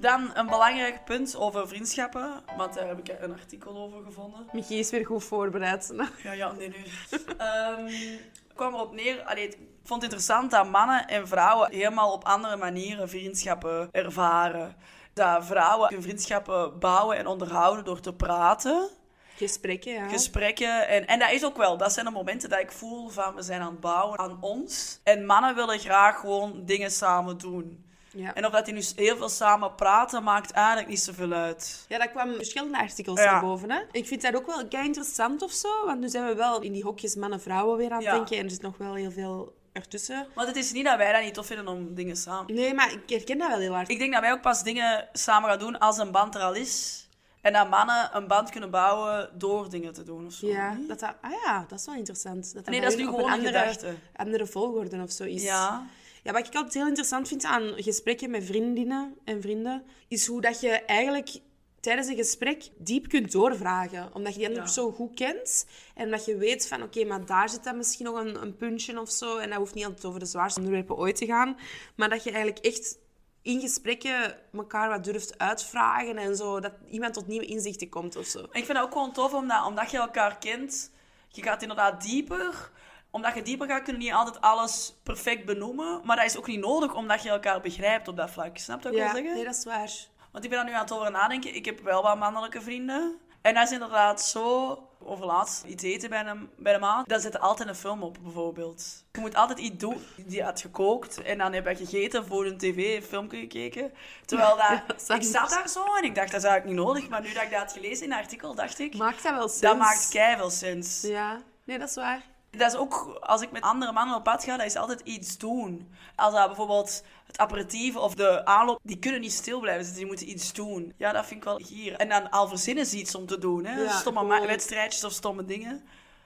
Dan een belangrijk punt over vriendschappen, want daar heb ik een artikel over gevonden. Michi is weer goed voorbereid. Ja, ja, nee, nee. Het kwam erop neer, allee, ik vond het interessant dat mannen en vrouwen helemaal op andere manieren vriendschappen ervaren. Dat vrouwen hun vriendschappen bouwen en onderhouden door te praten, Gesprekken, ja. gesprekken. En, en dat is ook wel, dat zijn de momenten dat ik voel van we zijn aan het bouwen aan ons. En mannen willen graag gewoon dingen samen doen. Ja. En of dat die nu heel veel samen praten, maakt eigenlijk niet zoveel uit. Ja, dat kwam verschillende artikels Ja. naar boven. Hè? Ik vind dat ook wel kei interessant of zo. Want nu zijn we wel in die hokjes mannen-vrouwen weer aan het Ja. denken. En er zit nog wel heel veel ertussen. Want het is niet dat wij dat niet tof vinden om dingen samen Nee, maar ik herken dat wel heel hard. Ik denk dat wij ook pas dingen samen gaan doen als een band er al is. En dat mannen een band kunnen bouwen door dingen te doen of zo. Ja, dat dat... Ah ja, dat is wel interessant. Dat dat Nee, dat is nu gewoon een andere, gedachte. andere volgorde of zo is. Ja. Ja, wat ik altijd heel interessant vind aan gesprekken met vriendinnen en vrienden, is hoe dat je eigenlijk tijdens een gesprek diep kunt doorvragen. Omdat je die ander Ja. zo goed kent. En dat je weet van, oké, maar daar zit dan misschien nog een, een puntje of zo. En dat hoeft niet altijd over de zwaarste onderwerpen ooit te gaan. Maar dat je eigenlijk echt in gesprekken elkaar wat durft uitvragen en zo. Dat iemand tot nieuwe inzichten komt of zo. Ik vind dat ook gewoon tof, omdat, omdat je elkaar kent. Je gaat inderdaad dieper. Omdat je dieper gaat, kun je niet altijd alles perfect benoemen. Maar dat is ook niet nodig, omdat je elkaar begrijpt op dat vlak. Snap je wat ik wil zeggen? nee, dat is waar. Want ik ben er nu aan het over nadenken. Ik heb wel wat mannelijke vrienden. En dat is inderdaad zo... Over laatst iets eten bij een, bij de maat. Daar zit altijd een film op, bijvoorbeeld. Je moet altijd iets doen. Die had gekookt en dan heb je gegeten voor een tv, een filmpje gekeken. Terwijl dat, ik zat daar zo en ik dacht, dat is eigenlijk niet nodig. Maar nu dat ik dat had gelezen in een artikel, dacht ik... Maakt dat wel sens? Dat maakt keiveel sens. Ja, nee, dat is waar. Dat is ook, als ik met andere mannen op pad ga, dat is altijd iets doen. Als dat bijvoorbeeld het aperitief of de aanloop, die kunnen niet stil blijven zitten, die moeten iets doen. Ja, dat vind ik wel hier. En dan al verzinnen ze iets om te doen, hè. Ja, stomme gewoon- wedstrijdjes of stomme dingen.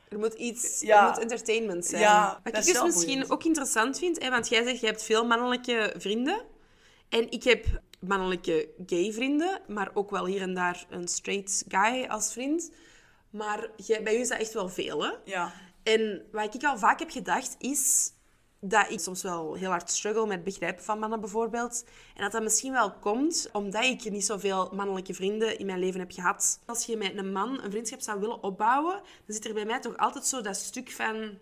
Er moet iets, Ja. er moet entertainment zijn. Ja, Wat ik dus misschien boeiend. ook interessant vind, hè, want jij zegt, je hebt veel mannelijke vrienden. En ik heb mannelijke gay vrienden, maar ook wel hier en daar een straight guy als vriend. Maar jij, bij u is dat echt wel veel, hè? Ja. En wat ik al vaak heb gedacht, is dat ik soms wel heel hard struggle met het begrijpen van mannen bijvoorbeeld. En dat dat misschien wel komt omdat ik niet zoveel mannelijke vrienden in mijn leven heb gehad. Als je met een man een vriendschap zou willen opbouwen, dan zit er bij mij toch altijd zo dat stuk van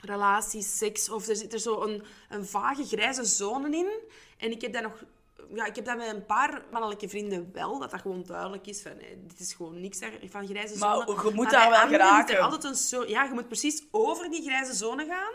relaties, seks, of er zit er zo een, een vage grijze zone in. En ik heb dat nog... Ja, ik heb dat met een paar mannelijke vrienden wel, dat dat gewoon duidelijk is van, eh, dit is gewoon niks van grijze Maar zone. je moet Maar daar wel is er geraken. altijd een zo... Ja, je moet precies over die grijze zone gaan.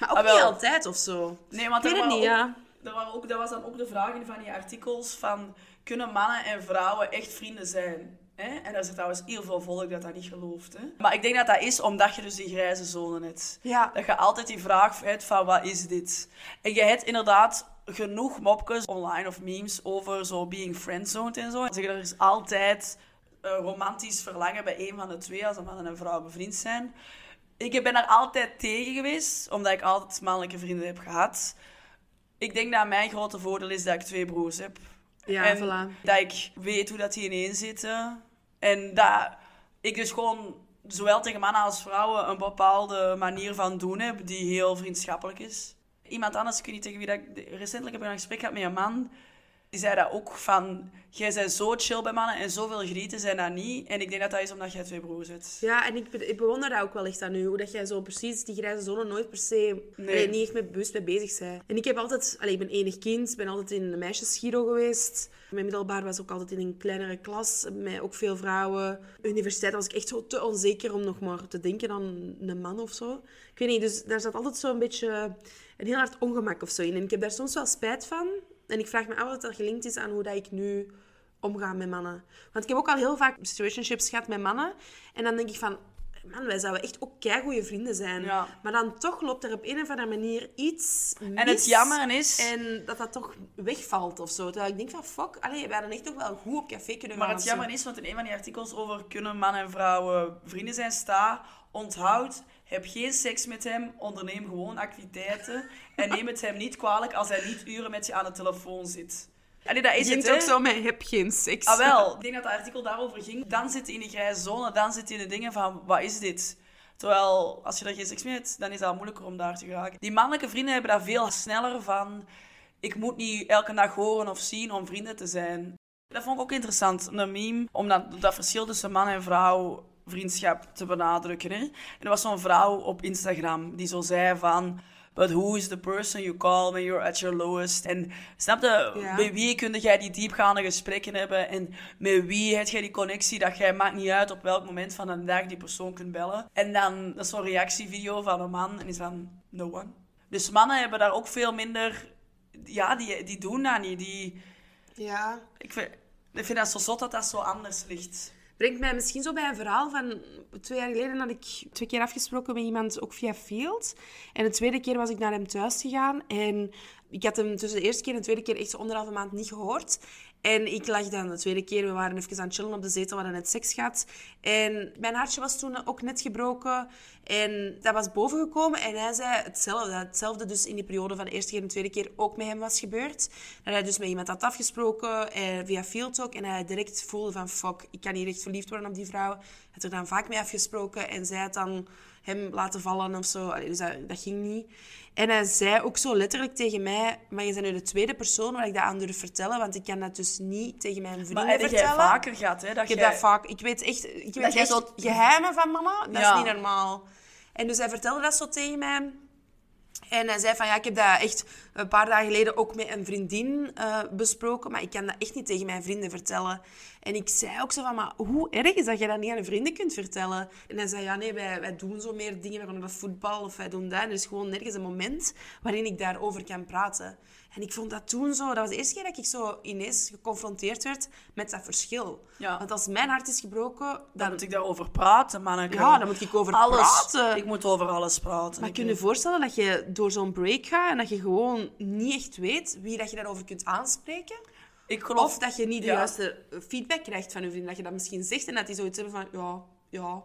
Maar ook Ah, niet altijd of zo. Nee, want Ik weet het waren niet, ook, ja. er waren ook, dat was dan ook de vraag in van die artikels van... Kunnen mannen en vrouwen echt vrienden zijn? Hè? En daar zit trouwens heel veel volk dat dat niet gelooft. Hè? Maar ik denk dat dat is omdat je dus die grijze zone hebt. Ja. Dat je altijd die vraag hebt van wat is dit? En je hebt inderdaad genoeg mopjes online of memes over zo being friendzoned en zo. Zeggen, er is altijd een romantisch verlangen bij een van de twee als een man en een vrouw bevriend zijn. Ik ben daar altijd tegen geweest, omdat ik altijd mannelijke vrienden heb gehad. Ik denk dat mijn grote voordeel is dat ik twee broers heb. Ja, en voilà. dat ik weet hoe dat die ineen zitten. En dat ik dus gewoon zowel tegen mannen als vrouwen een bepaalde manier van doen heb die heel vriendschappelijk is. Iemand anders, ik weet niet tegen wie dat ik... Recentelijk heb ik een gesprek gehad met een man Die zei dat ook van, jij bent zo chill bij mannen en zoveel grieten zijn dat niet. En ik denk dat dat is omdat jij twee broers hebt. Ja, en ik, ik bewonder dat ook wel echt aan u. Hoe dat jij zo precies die grijze zone nooit per se... Nee. allee, niet echt mee bewust mee bezig bent. En ik heb altijd... Allee, ik ben enig kind. ben altijd in een meisjesgiro geweest. Mijn middelbaar was ook altijd in een kleinere klas. Met ook veel vrouwen. Universiteit was ik echt zo te onzeker om nog maar te denken aan een man of zo. Ik weet niet, dus daar zat altijd zo'n beetje... Een heel hard ongemak of zo in. En ik heb daar soms wel spijt van. En ik vraag me af of dat gelinkt is aan hoe dat ik nu omgaan met mannen. Want ik heb ook al heel vaak situationships gehad met mannen. En dan denk ik van... Man, wij zouden echt ook goede vrienden zijn. Ja. Maar dan toch loopt er op een of andere manier iets mis. En het jammer is... En dat dat toch wegvalt of zo. Terwijl ik denk van, fuck, allee, wij hadden echt toch wel goed op café kunnen gaan. Maar het jammer is, want in een van die artikels over kunnen man en vrouwen vrienden zijn, staat... Onthoud, heb geen seks met hem, onderneem gewoon activiteiten. En neem het hem niet kwalijk als hij niet uren met je aan de telefoon zit. Allee, dat is het, ook zo met, heb geen seks. Ah, wel. Ik denk dat het artikel daarover ging. Dan zit je in de grijze zone, dan zit je in de dingen van, wat is dit? Terwijl, als je er geen seks mee hebt, dan is dat moeilijker om daar te geraken. Die mannelijke vrienden hebben dat veel sneller van... Ik moet niet elke dag horen of zien om vrienden te zijn. Dat vond ik ook interessant, een meme, om dat, dat verschil tussen man en vrouw vriendschap te benadrukken. Hè? En er was zo'n vrouw op Instagram die zo zei van... But who is the person you call when you're at your lowest? En snap je, Ja. met wie kun jij die diepgaande gesprekken hebben? En met wie heb jij die connectie dat jij, maakt niet uit op welk moment van de dag die persoon kunt bellen. En dan dat is zo'n reactievideo van een man en is van, no one. Dus mannen hebben daar ook veel minder... Ja, die, die doen dat niet. Die, Ja. ik, vind, ik vind dat zo zot dat dat zo anders ligt. Brengt mij misschien zo bij een verhaal van... Twee jaar geleden had ik twee keer afgesproken met iemand, ook via Field. En de tweede keer was ik naar hem thuis gegaan. En ik had hem tussen de eerste keer en de tweede keer echt anderhalve maand niet gehoord. En ik lag dan de tweede keer, we waren even aan het chillen op de zetel, we hadden net seks gehad. En mijn hartje was toen ook net gebroken. En dat was bovengekomen en hij zei hetzelfde. Dat Hetzelfde dus in die periode van de eerste keer en de tweede keer ook met hem was gebeurd. Dat hij dus met iemand had afgesproken eh, via Field ook. En hij direct voelde van fuck, ik kan niet echt verliefd worden op die vrouw. Hij had er dan vaak mee afgesproken en zij had dan hem laten vallen of zo. Allee, dus dat, dat ging niet. En hij zei ook zo letterlijk tegen mij, maar je bent nu de tweede persoon waar ik dat aan durf vertellen, want ik kan dat dus niet tegen mijn vrienden Maar vertellen. vaker gehad, hè? Dat Ik heb jij... dat vaak. Ik weet echt, ik weet jij echt zo- geheimen van mama. Dat Ja. is niet normaal. En dus hij vertelde dat zo tegen mij. En hij zei van, ja, ik heb dat echt een paar dagen geleden ook met een vriendin eh, besproken, maar ik kan dat echt niet tegen mijn vrienden vertellen. En ik zei ook zo van, maar hoe erg is dat je dat niet aan je vrienden kunt vertellen? En hij zei, ja, nee, wij, wij doen zo meer dingen, wij gaan voetbal of wij doen dat. En er is gewoon nergens een moment waarin ik daarover kan praten. En ik vond dat toen zo, dat was de eerste keer dat ik zo ineens geconfronteerd werd met dat verschil. Ja. Want als mijn hart is gebroken, Dan dan... moet ik daarover praten, manneke. Ja, dan moet ik over alles. praten. Ik moet over alles praten. Maar kun je je voorstellen dat je door zo'n break gaat en dat je gewoon niet echt weet wie dat je daarover kunt aanspreken? Ik geloof... Of dat je niet de Ja. juiste feedback krijgt van je vrienden. Dat je dat misschien zegt en dat die zoiets hebben van, ja, ja.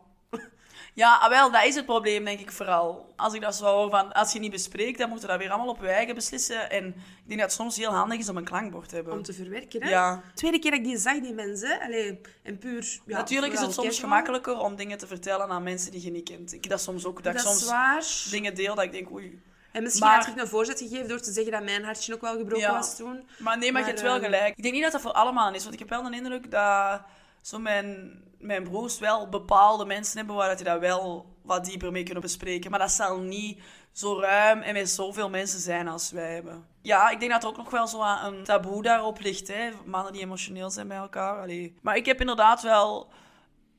Ja, ah, wel, dat is het probleem, denk ik vooral. Als ik dat zo hoor van, als je niet bespreekt, dan moet je dat weer allemaal op je eigen beslissen. En ik denk dat het soms heel handig is om een klankbord te hebben. Om te verwerken, hè? Ja. Tweede keer dat ik die zag, die mensen, allee, en puur... Ja, Natuurlijk is het soms gemakkelijker om dingen te vertellen aan mensen die je niet kent. Ik dat soms ook, dat, Dat ik soms waar. dingen deel dat ik denk, oei. En misschien Maar- had ik een voorzet gegeven door te zeggen dat mijn hartje ook wel gebroken Ja. was toen. Maar nee, maar, je Maar, hebt wel ehm, gelijk. Ik denk niet dat dat voor allemaal is, want ik heb wel de indruk dat zo mijn, mijn broers wel bepaalde mensen hebben waar dat dat wel wat dieper mee kunnen bespreken. Maar dat zal niet zo ruim en met zoveel mensen zijn als wij hebben. Ja, ik denk dat er ook nog wel zo een taboe daarop ligt, hè. Mannen die emotioneel zijn bij elkaar. Allee. Maar ik heb inderdaad wel,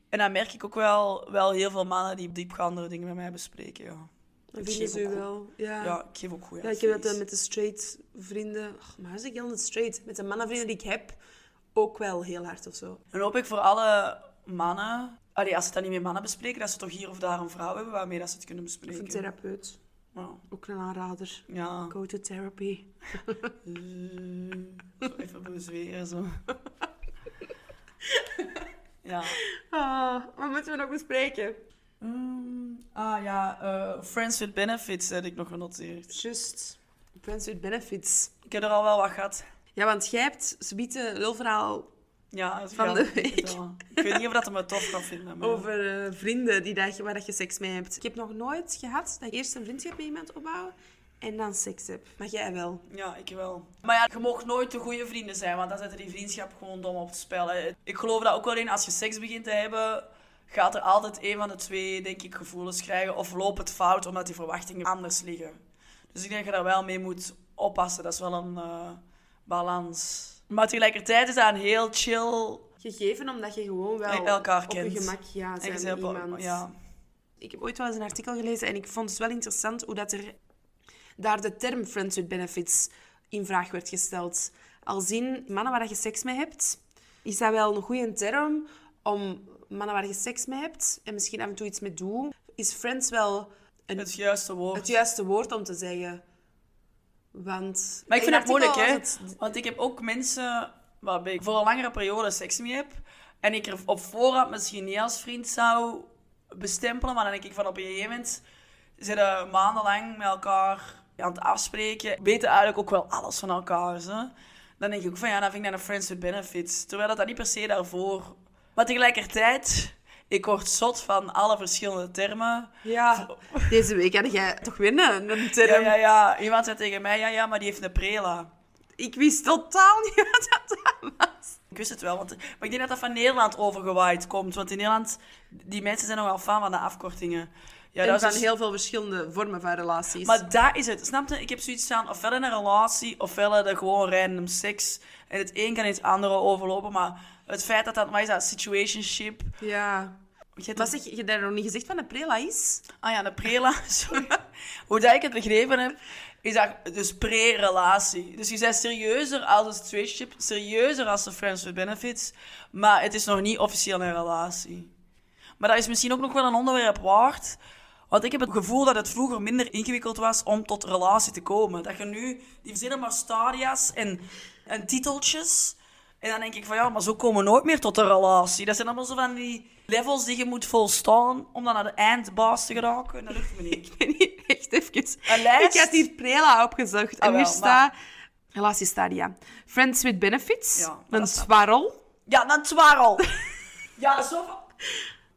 en dat merk ik ook wel, wel heel veel mannen die diepgaandere dingen met mij bespreken, ja. Vinden geef ze wel. Ja. Ja, ik geef ook goede Ja, ik heb dat eh, met de straight vrienden... Och, maar is ik heel net straight? Met de mannenvrienden die ik heb, ook wel heel hard of zo. Dan hoop ik voor alle mannen, allee, als ze het dan niet met mannen bespreken, dat ze toch hier of daar een vrouw hebben waarmee dat ze het kunnen Of bespreken. een therapeut. Ook een aanrader. ja. Go to therapy. Zo even bezweren, zo. ja. Ah, wat moeten we nog bespreken? Ehm, ah ja, eh, Friends with Benefits heb ik nog genoteerd. Just. Friends with benefits. Ik heb er al wel wat gehad. Ja, want jij hebt zobiete lulverhaal Ja, Van ga de ik week. Ik weet niet of dat het tof kan vinden. Maar... over eh, vrienden die dat, je- waar dat je seks mee hebt. Ik heb nog nooit gehad dat ik eerst een vriendschap met iemand opbouw en dan seks hebt. Maar jij wel. Ja, ik wel. Maar ja, je mag nooit de goede vrienden zijn, want dan zetten die vriendschap gewoon dom op het spel. hè. Ik geloof dat ook wel in, als je seks begint te hebben, gaat er altijd een van de twee, denk ik, gevoelens krijgen. Of loopt het fout, omdat die verwachtingen anders liggen. Dus ik denk dat je daar wel mee moet oppassen. Dat is wel een eh, balans. Maar tegelijkertijd is dat een heel chill... Gegeven omdat je gewoon wel Elkaar op kent. je gemak ja, zijn met iemand. Ja. Ik heb ooit wel eens een artikel gelezen en ik vond het wel interessant hoe dat er daar de term friends with benefits in vraag werd gesteld. Als in mannen waar je seks mee hebt, is dat wel een goede term om mannen waar je seks mee hebt en misschien af en toe iets mee doen. Is friends wel een, Het juiste woord. het juiste woord om te zeggen? Want Maar ik in vind het moeilijk, hè? het- Want ik heb ook mensen waarbij ik voor een langere periode seks mee heb. En ik er op voorhand misschien niet als vriend zou bestempelen. Maar dan denk ik van op een gegeven moment zitten maandenlang met elkaar aan het afspreken. Weten eigenlijk ook wel alles van elkaar. Hè? Dan denk ik ook van ja, dan vind ik dat een friends with benefits. Terwijl dat, dat niet per se daarvoor. Maar tegelijkertijd, ik word zot van alle verschillende termen. Ja, deze week had jij toch winnen een term. Ja, ja, ja. Iemand zei tegen mij, ja, ja, maar die heeft een prela. Ik wist totaal niet wat dat was. Ik wist het wel, want, maar ik denk dat dat van Nederland overgewaaid komt. Want in Nederland, die mensen zijn nogal fan van de afkortingen. Ja, en dat is dus- heel veel verschillende vormen van relaties. Maar dat is het. Snap je? Ik heb zoiets van, ofwel in een relatie, ofwel de gewoon random seks. En het een kan in het andere overlopen, maar het feit dat dat, wat is dat, situationship... Ja. Hebt Wat zeg je? Hebt nog niet gezegd wat een prela is? Ah ja, de prela, sorry. Hoe dat ik het begrepen heb, is dat dus pre-relatie. Dus je bent serieuzer als een situationship, serieuzer als de friends with benefits, maar het is nog niet officieel een relatie. Maar dat is misschien ook nog wel een onderwerp waard, want ik heb het gevoel dat het vroeger minder ingewikkeld was om tot relatie te komen. Dat je nu, die verzinnen maar stadia's en, en titeltjes. En dan denk ik van ja, maar zo komen we nooit meer tot een relatie. Dat zijn allemaal zo van die levels die je moet volstaan om dan naar de eindbaas te geraken. En dat lukt me niet. Ik weet niet, echt even. Een lijst? Ik had hier prela opgezocht. Ah, en hier staat... Relatiestadia. Friends with benefits. Ja, een twarrel. Ja, een twarrel. Ja, zo van...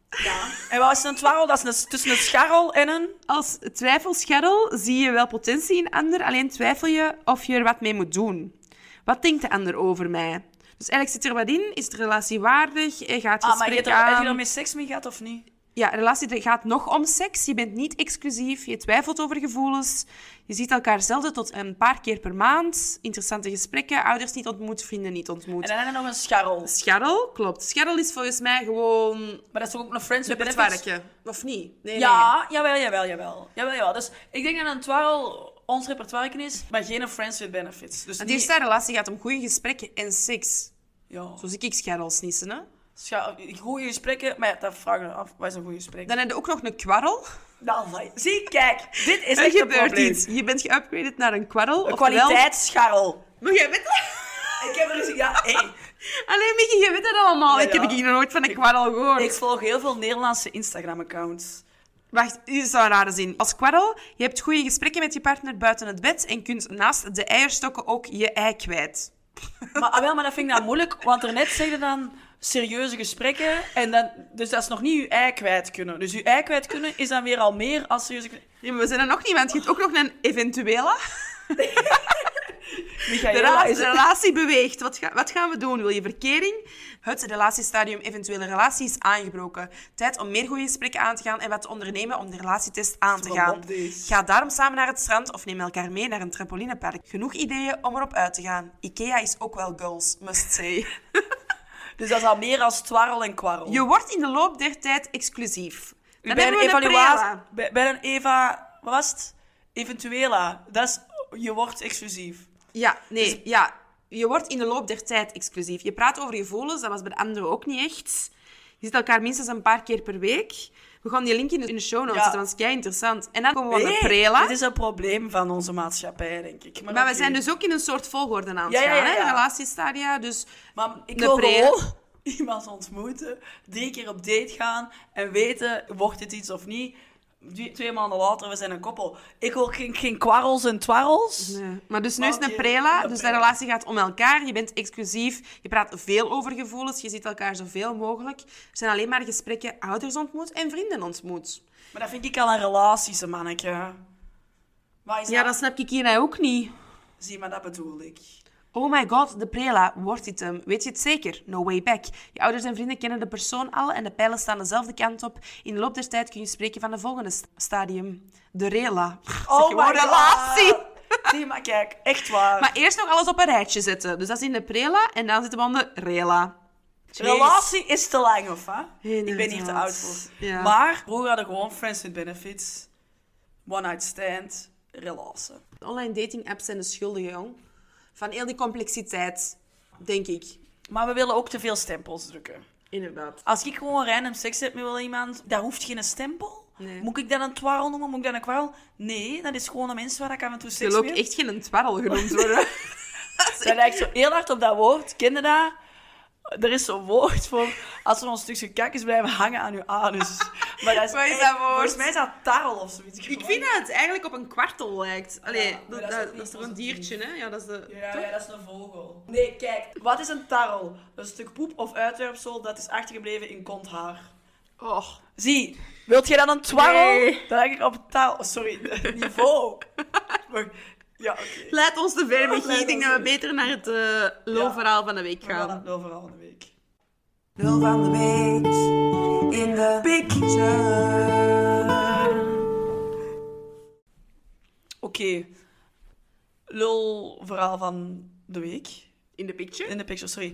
Ja. En wat is een twarrel? Dat is een, tussen een scharrel en een... Als twijfelscharrel zie je wel potentie in ander, alleen twijfel je of je er wat mee moet doen. Wat denkt de ander over mij? Dus eigenlijk zit er wat in. Is de relatie waardig? Eh, Gaat Ah, maar je er, heb je aan? er met seks mee gehad of niet? Ja, relatie gaat nog om seks. Je bent niet exclusief. Je twijfelt over gevoelens. Je ziet elkaar zelden tot een paar keer per maand. Interessante gesprekken. Ouders niet ontmoet, vrienden niet ontmoet. En dan heb je nog een scharrel. Scharrel, klopt. Scharrel is volgens mij gewoon Maar dat is toch ook een friends with benefits? Of niet? Nee, Ja, jawel, jawel, jawel. Jawel, jawel. Dus ik denk dat een twarrel ons repertoire is, maar geen friends with benefits. Dus niet... De eerste relatie gaat om goede gesprekken en seks. Ja. Zo zie ik scharrels nissen, hè. Scha- Goede gesprekken, maar ja, dat vragen we af. Wat is een goed gesprek? Dan heb je ook nog een kwarrel. Nou, zie, kijk. Dit is echt een probleem. iets. Je bent geupgraded naar een kwarrel. Een oftewel- kwaliteitsscharrel. Maar jij weet Ik heb er eens... Ja, hey. Alleen Mickey, je weet dat allemaal. Ja, Ik heb hier nog nooit van een kwarrel gehoord. Ik volg heel veel Nederlandse Instagram-accounts. Wacht, dit is wel een rare zin. Als kwarrel, je hebt goede gesprekken met je partner buiten het bed en kunt naast de eierstokken ook je ei kwijt. Maar, ah, wel, maar dat vind ik nou moeilijk, want er net zeg je dan serieuze gesprekken. En dan, dus dat is nog niet je ei kwijt kunnen. Dus je ei kwijt kunnen is dan weer al meer als serieuze gesprekken. Maar we zijn er nog niet, want je hebt ook nog een eventuele. Michaela rela- is de relatie beweegt. Wat, ga- wat gaan we doen? Wil je verkering? Het relatiestadium eventuele relatie is aangebroken. Tijd om meer goede gesprekken aan te gaan en wat te ondernemen om de relatietest aan te gaan. Ga daarom samen naar het strand of neem elkaar mee naar een trampolinepark. Genoeg ideeën om erop uit te gaan. Ikea is ook wel goals, must say. Dus dat is al meer als twarrel en kwarrel. Je wordt in de loop der tijd exclusief. Dan bij een evaluatie... Bij, bij een Eva... Wat was het? Eventuela. Dat is... Je wordt exclusief. Ja, nee, ja. Je wordt in de loop der tijd exclusief. Je praat over gevoelens, dat was bij de anderen ook niet echt. Je ziet elkaar minstens een paar keer per week. We gaan die link in de, in de show notes Ja. zetten, want het is kei interessant. En dan komen we aan de Nee, prela. Dit is een probleem van onze maatschappij, denk ik. Maar we zijn dus ook in een soort volgorde aan het Ja, gaan, ja, hè? Relatiestadia. Dus Maar ik wil gewoon iemand ontmoeten, drie keer op date gaan en weten, wordt dit iets of niet. Twee, maanden later, we zijn een koppel. Ik wil geen, geen kwarrels en twarrels. Nee. Maar dus nu is het een prela, dus de relatie gaat om elkaar. Je bent exclusief, je praat veel over gevoelens, je ziet elkaar zoveel mogelijk. Er zijn alleen maar gesprekken, ouders ontmoet en vrienden ontmoet. Maar dat vind ik al een relatie, ze manneke. Wat is Ja, dat snap ik hier ook niet. Zie, maar dat bedoel ik. Oh my god, de prela, wordt dit hem? Weet je het zeker? No way back. Je ouders en vrienden kennen de persoon al en de pijlen staan dezelfde kant op. In de loop der tijd kun je spreken van de volgende st- stadium. De rela. Zeg gewoon relatie. Zie, maar kijk, echt waar. Maar eerst nog alles op een rijtje zetten. Dus dat is in de prela en dan zitten we aan de rela. Jeez. Relatie is te lang, of hè? Ik ben hier te oud voor. Ja. Maar vroeger hadden gewoon friends with benefits. One night stand. Relatie. Online dating apps zijn de schuldigen, jong. Van heel die complexiteit, denk ik. Maar we willen ook te veel stempels drukken. Inderdaad. Als ik gewoon random seks heb met wel iemand, daar hoeft geen stempel. Nee. Moet ik dat een twarrel noemen? Moet ik dat een kwarrel? Nee, dat is gewoon een mens waar ik af en toe Je seks wil ook echt geen twarrel genoemd worden. Dat lijkt zo heel hard op dat woord. Ken je dat? Er is zo'n woord voor als er een stukje kakjes blijven hangen aan je anus. Maar dat is, Wat is dat woord? Volgens mij is dat tarrel of zoiets. ik vind dat het eigenlijk op een kwartel lijkt. Allee, Ja, dat, dat is dat, ook dat is niet toch een diertje, hè? Ja, dat is de... Ja, ja, dat is een vogel. Nee, kijk. Wat is een tarrel? Een stuk poep of uitwerpsel dat is achtergebleven in konthaar. Oh. Zie, wilt jij dan een twarrel? Nee. Dan denk ik op taal... Sorry, niveau. Ja, oké. Laat ons te ver Ik denk dat we te- beter naar het lulverhaal van de week We gaan het overal in de week. Lul van de week in de picture. Oké. Lul verhaal van de week. In de picture? In de picture, sorry.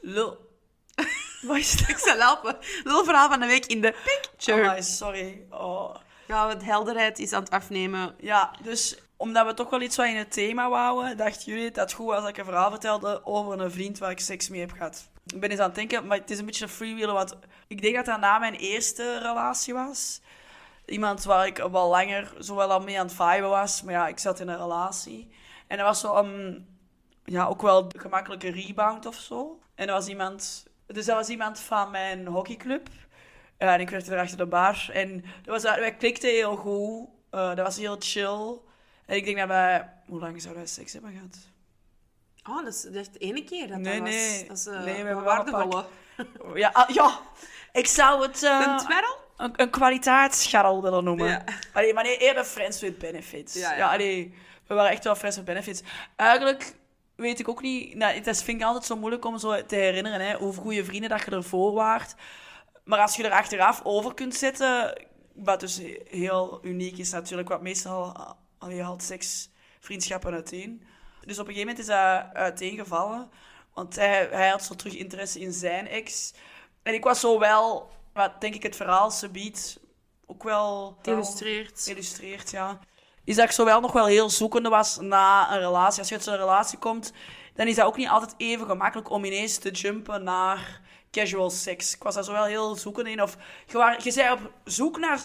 Lul... Wat is dat? Ik zal helpen. Lulverhaal van de week in de picture. Amai, sorry. Oh. Ja, het helderheid is aan het afnemen. Ja, dus omdat we toch wel iets wat in het thema wouden, dachten jullie dat het goed was dat ik een verhaal vertelde over een vriend waar ik seks mee heb gehad. Ik ben eens aan het denken, maar het is een beetje een freewheelen, want ik denk dat dat na mijn eerste relatie was. Iemand waar ik wel langer zo wel al mee aan het viben was, maar ja, ik zat in een relatie. En dat was zo een, ja, ook wel een gemakkelijke rebound of zo. En dat was iemand, dus dat was iemand van mijn hockeyclub. Ja, en ik werkte er achter de bar. En dat was, wij klikten heel goed. Eh, dat was heel chill. En ik denk dat wij... Hoe lang zouden wij seks hebben gehad? Oh, dat is echt de ene keer dat Nee, dat was. nee. Dat is uh, Nee, we hebben waardevolle. Ja, ah, ja. ik zou het eh, Een twerrel? een, een kwaliteitsscharrel willen noemen. Ja. Allee, maar nee, eerder friends with benefits. Ja, Ja, ja. allee, we waren echt wel friends with benefits. Eigenlijk weet ik ook niet... Nou, het is, vind ik altijd zo moeilijk om zo te herinneren, hè, hoe goede vrienden dat je ervoor waart. Maar als je er achteraf over kunt zetten... Wat dus heel uniek is natuurlijk, wat meestal... Allee, haalt seks vriendschappen uiteen. Dus op een gegeven moment is dat uiteengevallen. Want hij, hij had zo terug interesse in zijn ex. En ik was zo wel, wat denk ik het verhaal ze biedt, ook wel... Illustreert. Illustreert, ja. Is dat ik zo wel nog wel heel zoekende was na een relatie. Als je uit zo'n relatie komt, dan is dat ook niet altijd even gemakkelijk om ineens te jumpen naar casual seks. Ik was daar zo wel heel zoekende in. Of je, waar, je bent op zoek naar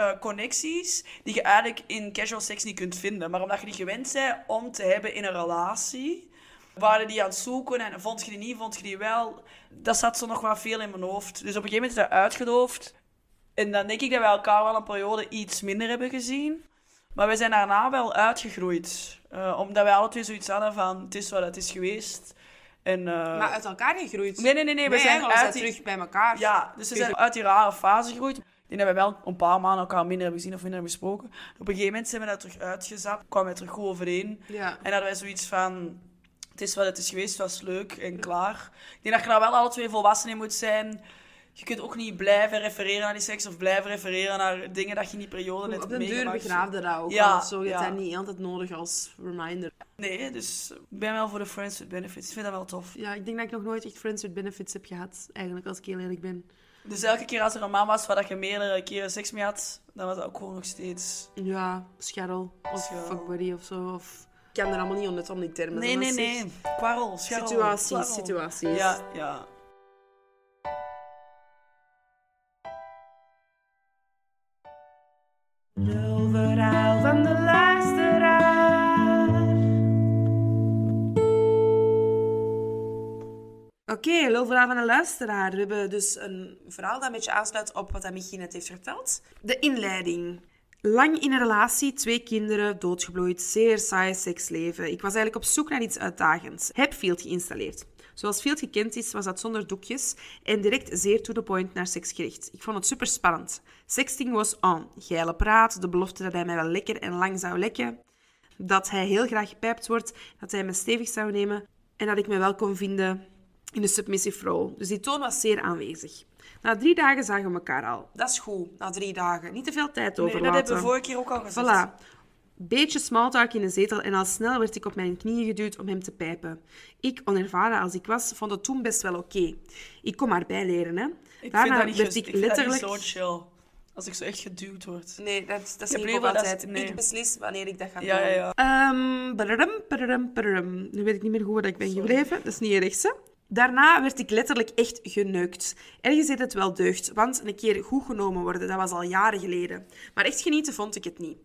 eh, connecties die je eigenlijk in casual seks niet kunt vinden. Maar omdat je die gewend bent om te hebben in een relatie, waren die aan het zoeken en vond je die niet, vond je die wel. Dat zat zo nog wel veel in mijn hoofd. Dus op een gegeven moment is dat uitgedoofd. En dan denk ik dat we elkaar wel een periode iets minder hebben gezien. Maar we zijn daarna wel uitgegroeid. Eh, omdat wij alle twee zoiets hadden van, het is wat het is geweest. En, eh, Maar uit elkaar gegroeid. Nee, nee, nee, nee. We zijn uit die- terug bij elkaar. ja, dus we zijn uit die rare fase gegroeid. Denk dat we wel een paar maanden elkaar minder hebben gezien of minder hebben gesproken. Op een gegeven moment zijn we daar terug uitgezapt, kwamen we terug goed overeen. Ja. En hadden wij zoiets van, het is wat het is geweest, het was leuk en klaar. Ik denk dat je daar wel alle twee volwassen in moet zijn. Je kunt ook niet blijven refereren naar die seks of blijven refereren naar dingen dat je in die periode net Op hebt den deur meegemaakt. begraafde dat ook. Ja, al Zo, je hebt dat niet altijd nodig als reminder. Nee, dus ik ben wel voor de friends with benefits. Ik vind dat wel tof. Ja, ik denk dat ik nog nooit echt friends with benefits heb gehad. Eigenlijk, als ik heel eerlijk ben. Dus elke keer als er een man was waar dat je meerdere keren seks mee had, dan was dat ook gewoon nog steeds... Ja, scharrel. Of Scharrel. fuckbuddy of zo. Of... Ik kan er allemaal niet onder om die termen. Nee, nee, nee. Kwarrel, scharrel. Situaties, kwarrel. situaties. Ja, ja. Lulverhaal van de luisteraar. Oké, lulverhaal van een luisteraar. We hebben dus een verhaal dat een beetje aansluit op wat Michi net heeft verteld. De inleiding. Lang in een relatie, twee kinderen, doodgebloeid, zeer saai seksleven. Ik was eigenlijk op zoek naar iets uitdagends. Heb Field geïnstalleerd. Zoals veel gekend is, was dat zonder doekjes en direct zeer to the point naar seks gericht. Ik vond het super spannend. Sexting was on. Geile praat, de belofte dat hij mij wel lekker en lang zou lekken, dat hij heel graag gepijpt wordt, dat hij me stevig zou nemen en dat ik me wel kon vinden in de submissive role. Dus die toon was zeer aanwezig. Na drie dagen zagen we elkaar al. Dat is goed, na drie dagen. Niet te veel tijd Nee, overlaten. dat hebben we vorige keer ook al gezegd. Voilà. Beetje smalltalk in de zetel en al snel werd ik op mijn knieën geduwd om hem te pijpen. Ik, onervaren als ik was, vond het toen best wel oké. Ik kon maar bijleren, hè. Ik Daarna vind dat niet, werd ik ik vind dat niet letterlijk... zo chill. Als ik zo echt geduwd word. Nee, dat, dat is Ik niet dat- altijd. nee. Ik beslis wanneer ik dat ga Ja, doen. ja, ja. Ehm. Nu weet ik niet meer hoe dat ik ben gebleven. Dat is niet erg, hè? Daarna werd ik letterlijk echt geneukt. Ergens heeft het wel deugd, want een keer goed genomen worden, dat was al jaren geleden. Maar echt genieten vond ik het niet.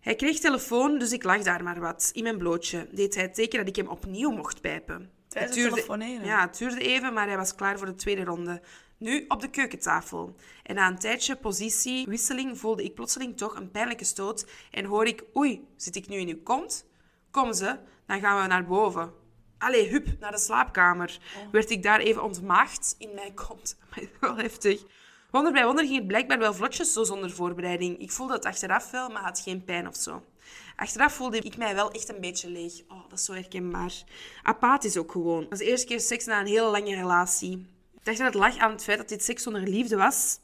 Hij kreeg telefoon, dus ik lag daar maar wat. In mijn blootje deed hij het teken dat ik hem opnieuw mocht pijpen. Tijdens Het? Ja, het duurde even, maar hij was klaar voor de tweede ronde. Nu op de keukentafel. En na een tijdje positiewisseling voelde ik plotseling toch een pijnlijke stoot en hoor ik, oei, zit ik nu in uw kont? Kom ze, dan gaan we naar boven. Allee, hup, naar de slaapkamer. Werd ik daar even ontmaagd in mijn kont. Maar wel heftig. Wonder bij wonder ging het blijkbaar wel vlotjes, zo zonder voorbereiding. Ik voelde het achteraf wel, maar had geen pijn of zo. Achteraf voelde ik mij wel echt een beetje leeg. Oh, dat is zo herkenbaar. Apathisch ook gewoon. Dat was de eerste keer seks na een hele lange relatie. Ik dacht dat het lag aan het feit dat dit seks zonder liefde was.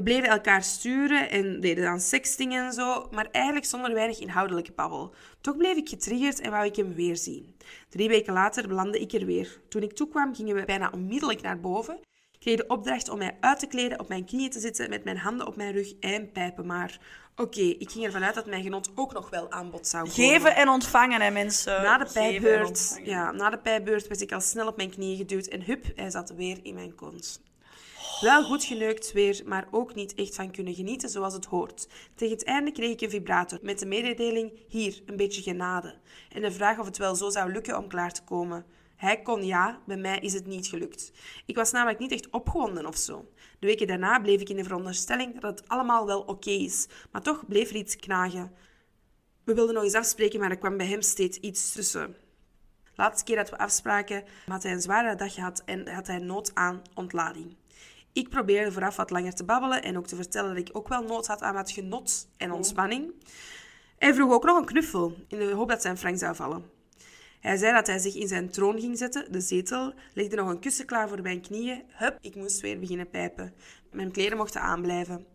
We bleven elkaar sturen en deden dan sexting en zo, maar eigenlijk zonder weinig inhoudelijke babbel. Toch bleef ik getriggerd en wou ik hem weer zien. Drie weken later belandde ik er weer. Toen ik toekwam, gingen we bijna onmiddellijk naar boven. Ik kreeg de opdracht om mij uit te kleden, op mijn knieën te zitten, met mijn handen op mijn rug en pijpen maar. Oké, ik ging ervan uit dat mijn genot ook nog wel aan bod zou komen. Geven en ontvangen, hè, mensen. Na de ontvangen. ja, na de pijpbeurt werd ik al snel op mijn knieën geduwd en hup, hij zat weer in mijn kont. Wel goed geneukt weer, maar ook niet echt van kunnen genieten zoals het hoort. Tegen het einde kreeg ik een vibrator met de mededeling, hier, een beetje genade. En de vraag of het wel zo zou lukken om klaar te komen. Hij kon ja, bij mij is het niet gelukt. Ik was namelijk niet echt opgewonden of zo. De weken daarna bleef ik in de veronderstelling dat het allemaal wel oké is, maar toch bleef er iets knagen. We wilden nog eens afspreken, maar er kwam bij hem steeds iets tussen. Laatste keer dat we afspraken had hij een zware dag gehad en had hij nood aan ontlading. Ik probeerde vooraf wat langer te babbelen en ook te vertellen dat ik ook wel nood had aan wat genot en ontspanning. Hij vroeg ook nog een knuffel, in de hoop dat zijn frank zou vallen. Hij zei dat hij zich in zijn troon ging zetten, de zetel, legde nog een kussen klaar voor mijn knieën. Hup, ik moest weer beginnen pijpen. Mijn kleren mochten aanblijven.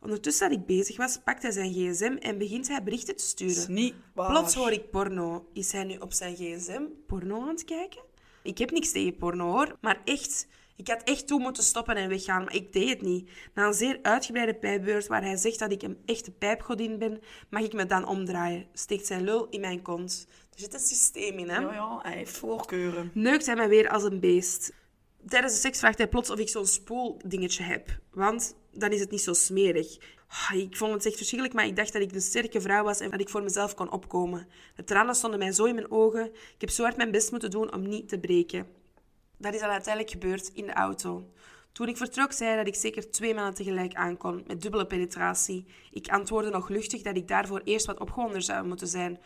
Ondertussen dat ik bezig was, pakt hij zijn gsm en begint hij berichten te sturen. niet. Plots hoor ik porno. Is hij nu op zijn gsm porno aan het kijken? Ik heb niks tegen porno hoor, maar echt. Ik had echt toe moeten stoppen en weggaan, maar ik deed het niet. Na een zeer uitgebreide pijpbeurt waar hij zegt dat ik een echte pijpgodin ben, mag ik me dan omdraaien. Steekt zijn lul in mijn kont. Er zit een systeem in, hè? Ja, ja, hij heeft voorkeuren. Neukt hij mij weer als een beest. Tijdens de seks vraagt hij plots of ik zo'n spoeldingetje heb. Want dan is het niet zo smerig. Ah, Ik vond het echt verschrikkelijk, maar ik dacht dat ik een sterke vrouw was en dat ik voor mezelf kon opkomen. De tranen stonden mij zo in mijn ogen. Ik heb zo hard mijn best moeten doen om niet te breken. Dat is dan uiteindelijk gebeurd in de auto. Toen ik vertrok, zei hij dat ik zeker twee mannen tegelijk aankon, met dubbele penetratie. Ik antwoordde nog luchtig dat ik daarvoor eerst wat opgewonden zou moeten zijn.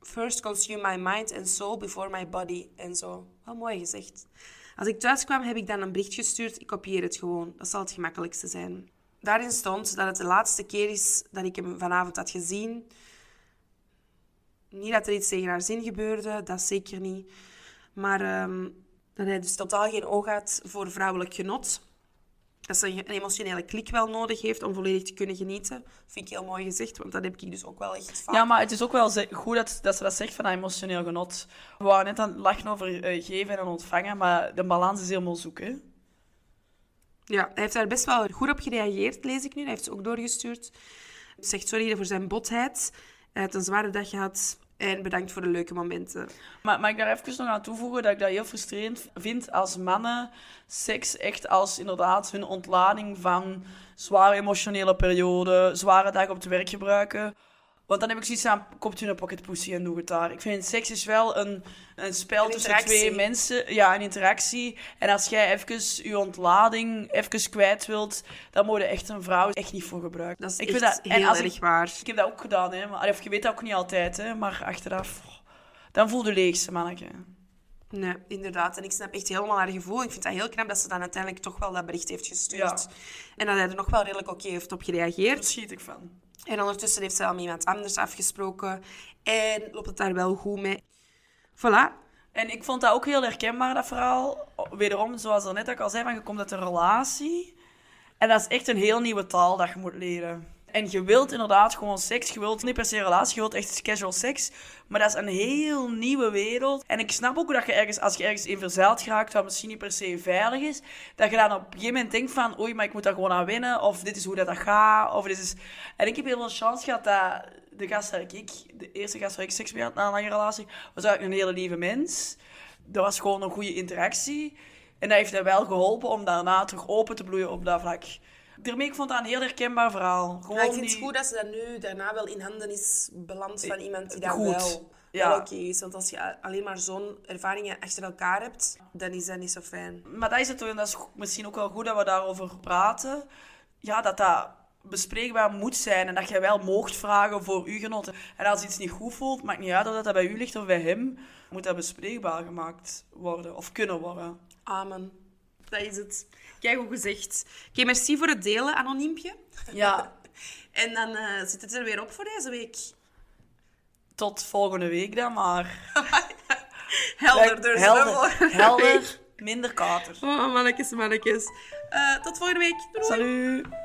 First consume my mind and soul before my body. En zo. Wel mooi gezegd. Als ik thuis kwam, heb ik dan een bericht gestuurd. Ik kopieer het gewoon. Dat zal het gemakkelijkste zijn. Daarin stond dat het de laatste keer is dat ik hem vanavond had gezien. Niet dat er iets tegen haar zin gebeurde, dat zeker niet. Maar ehm, dat hij dus totaal geen oog had voor vrouwelijk genot. Dat ze een emotionele klik wel nodig heeft om volledig te kunnen genieten. Vind ik heel mooi gezegd, want dat heb ik dus ook wel echt vaak. Ja, maar het is ook wel goed dat, dat ze dat zegt van dat emotioneel genot. We waren net aan het lachen over eh, geven en ontvangen, maar de balans is helemaal zoek, hè. Ja, hij heeft daar best wel goed op gereageerd, lees ik nu. Hij heeft ze ook doorgestuurd. Hij zegt sorry voor zijn botheid. Hij had een zware dag gehad en bedankt voor de leuke momenten. Maar mag ik daar even nog aan toevoegen dat ik dat heel frustrerend vind als mannen seks echt als inderdaad hun ontlading van zware emotionele periode, zware dagen op het werk gebruiken. Want dan heb ik zoiets aan, koopt u een pocket pussy en doe het daar. Ik vind seks is wel een, een spel Een tussen twee mensen. Ja, een interactie. En als jij even je ontlading even kwijt wilt, dan moet je echt een vrouw echt niet voor gebruiken. Dat is ik echt vind dat, heel erg ik, waar. ik heb dat ook gedaan, hè. Maar, of je weet dat ook niet altijd, hè. Maar achteraf, oh, dan voel je leegste, manneke. Nee, inderdaad. En ik snap echt helemaal haar gevoel. Ik vind het heel knap dat ze dan uiteindelijk toch wel dat bericht heeft gestuurd. Ja. En dat hij er nog wel redelijk oké heeft op gereageerd. Daar schiet ik van. En ondertussen heeft ze al met iemand anders afgesproken. En loopt het daar wel goed mee. Voilà. En ik vond dat ook heel herkenbaar, dat verhaal. Wederom, zoals er net ook al zei, van je komt uit een relatie. En dat is echt een heel nieuwe taal dat je moet leren. En je wilt inderdaad gewoon seks. Je wilt niet per se een relatie, je wilt echt casual seks. Maar dat is een heel nieuwe wereld. En ik snap ook dat je ergens, als je ergens in verzeild geraakt, wat misschien niet per se veilig is, dat je dan op een gegeven moment denkt van, oei, maar ik moet daar gewoon aan winnen. Of dit is hoe dat, gaat. Of dit is... En ik heb heel veel chance gehad dat de gast waar ik, de eerste gast waar ik seks mee had na een lange relatie, was eigenlijk een hele lieve mens. Dat was gewoon een goede interactie. En dat heeft hij wel geholpen om daarna terug open te bloeien op dat vlak. Daarmee, ik vond dat een heel herkenbaar verhaal. Gewoon Maar ik vind die- het goed dat ze dat nu daarna wel in handen is beland van iemand die dat Goed. wel, Ja. wel oké is. Want als je alleen maar zo'n ervaringen achter elkaar hebt, dan is dat niet zo fijn. Maar dat is het toch, en dat is misschien ook wel goed dat we daarover praten. Ja, dat dat bespreekbaar moet zijn en dat jij wel moogt vragen voor uw genoten. En als iets niet goed voelt, maakt niet uit of dat bij u ligt of bij hem, moet dat bespreekbaar gemaakt worden of kunnen worden. Amen. Dat is het. Kijk, goed gezegd. Oké, merci voor het delen, anoniempje. Ja, En dan eh, zit het er weer op voor deze week. tot volgende week dan maar. Helder, dus helder, helder, minder kater. Oh, mannetjes, mannetjes. Eh, tot volgende week. Doei. Salut!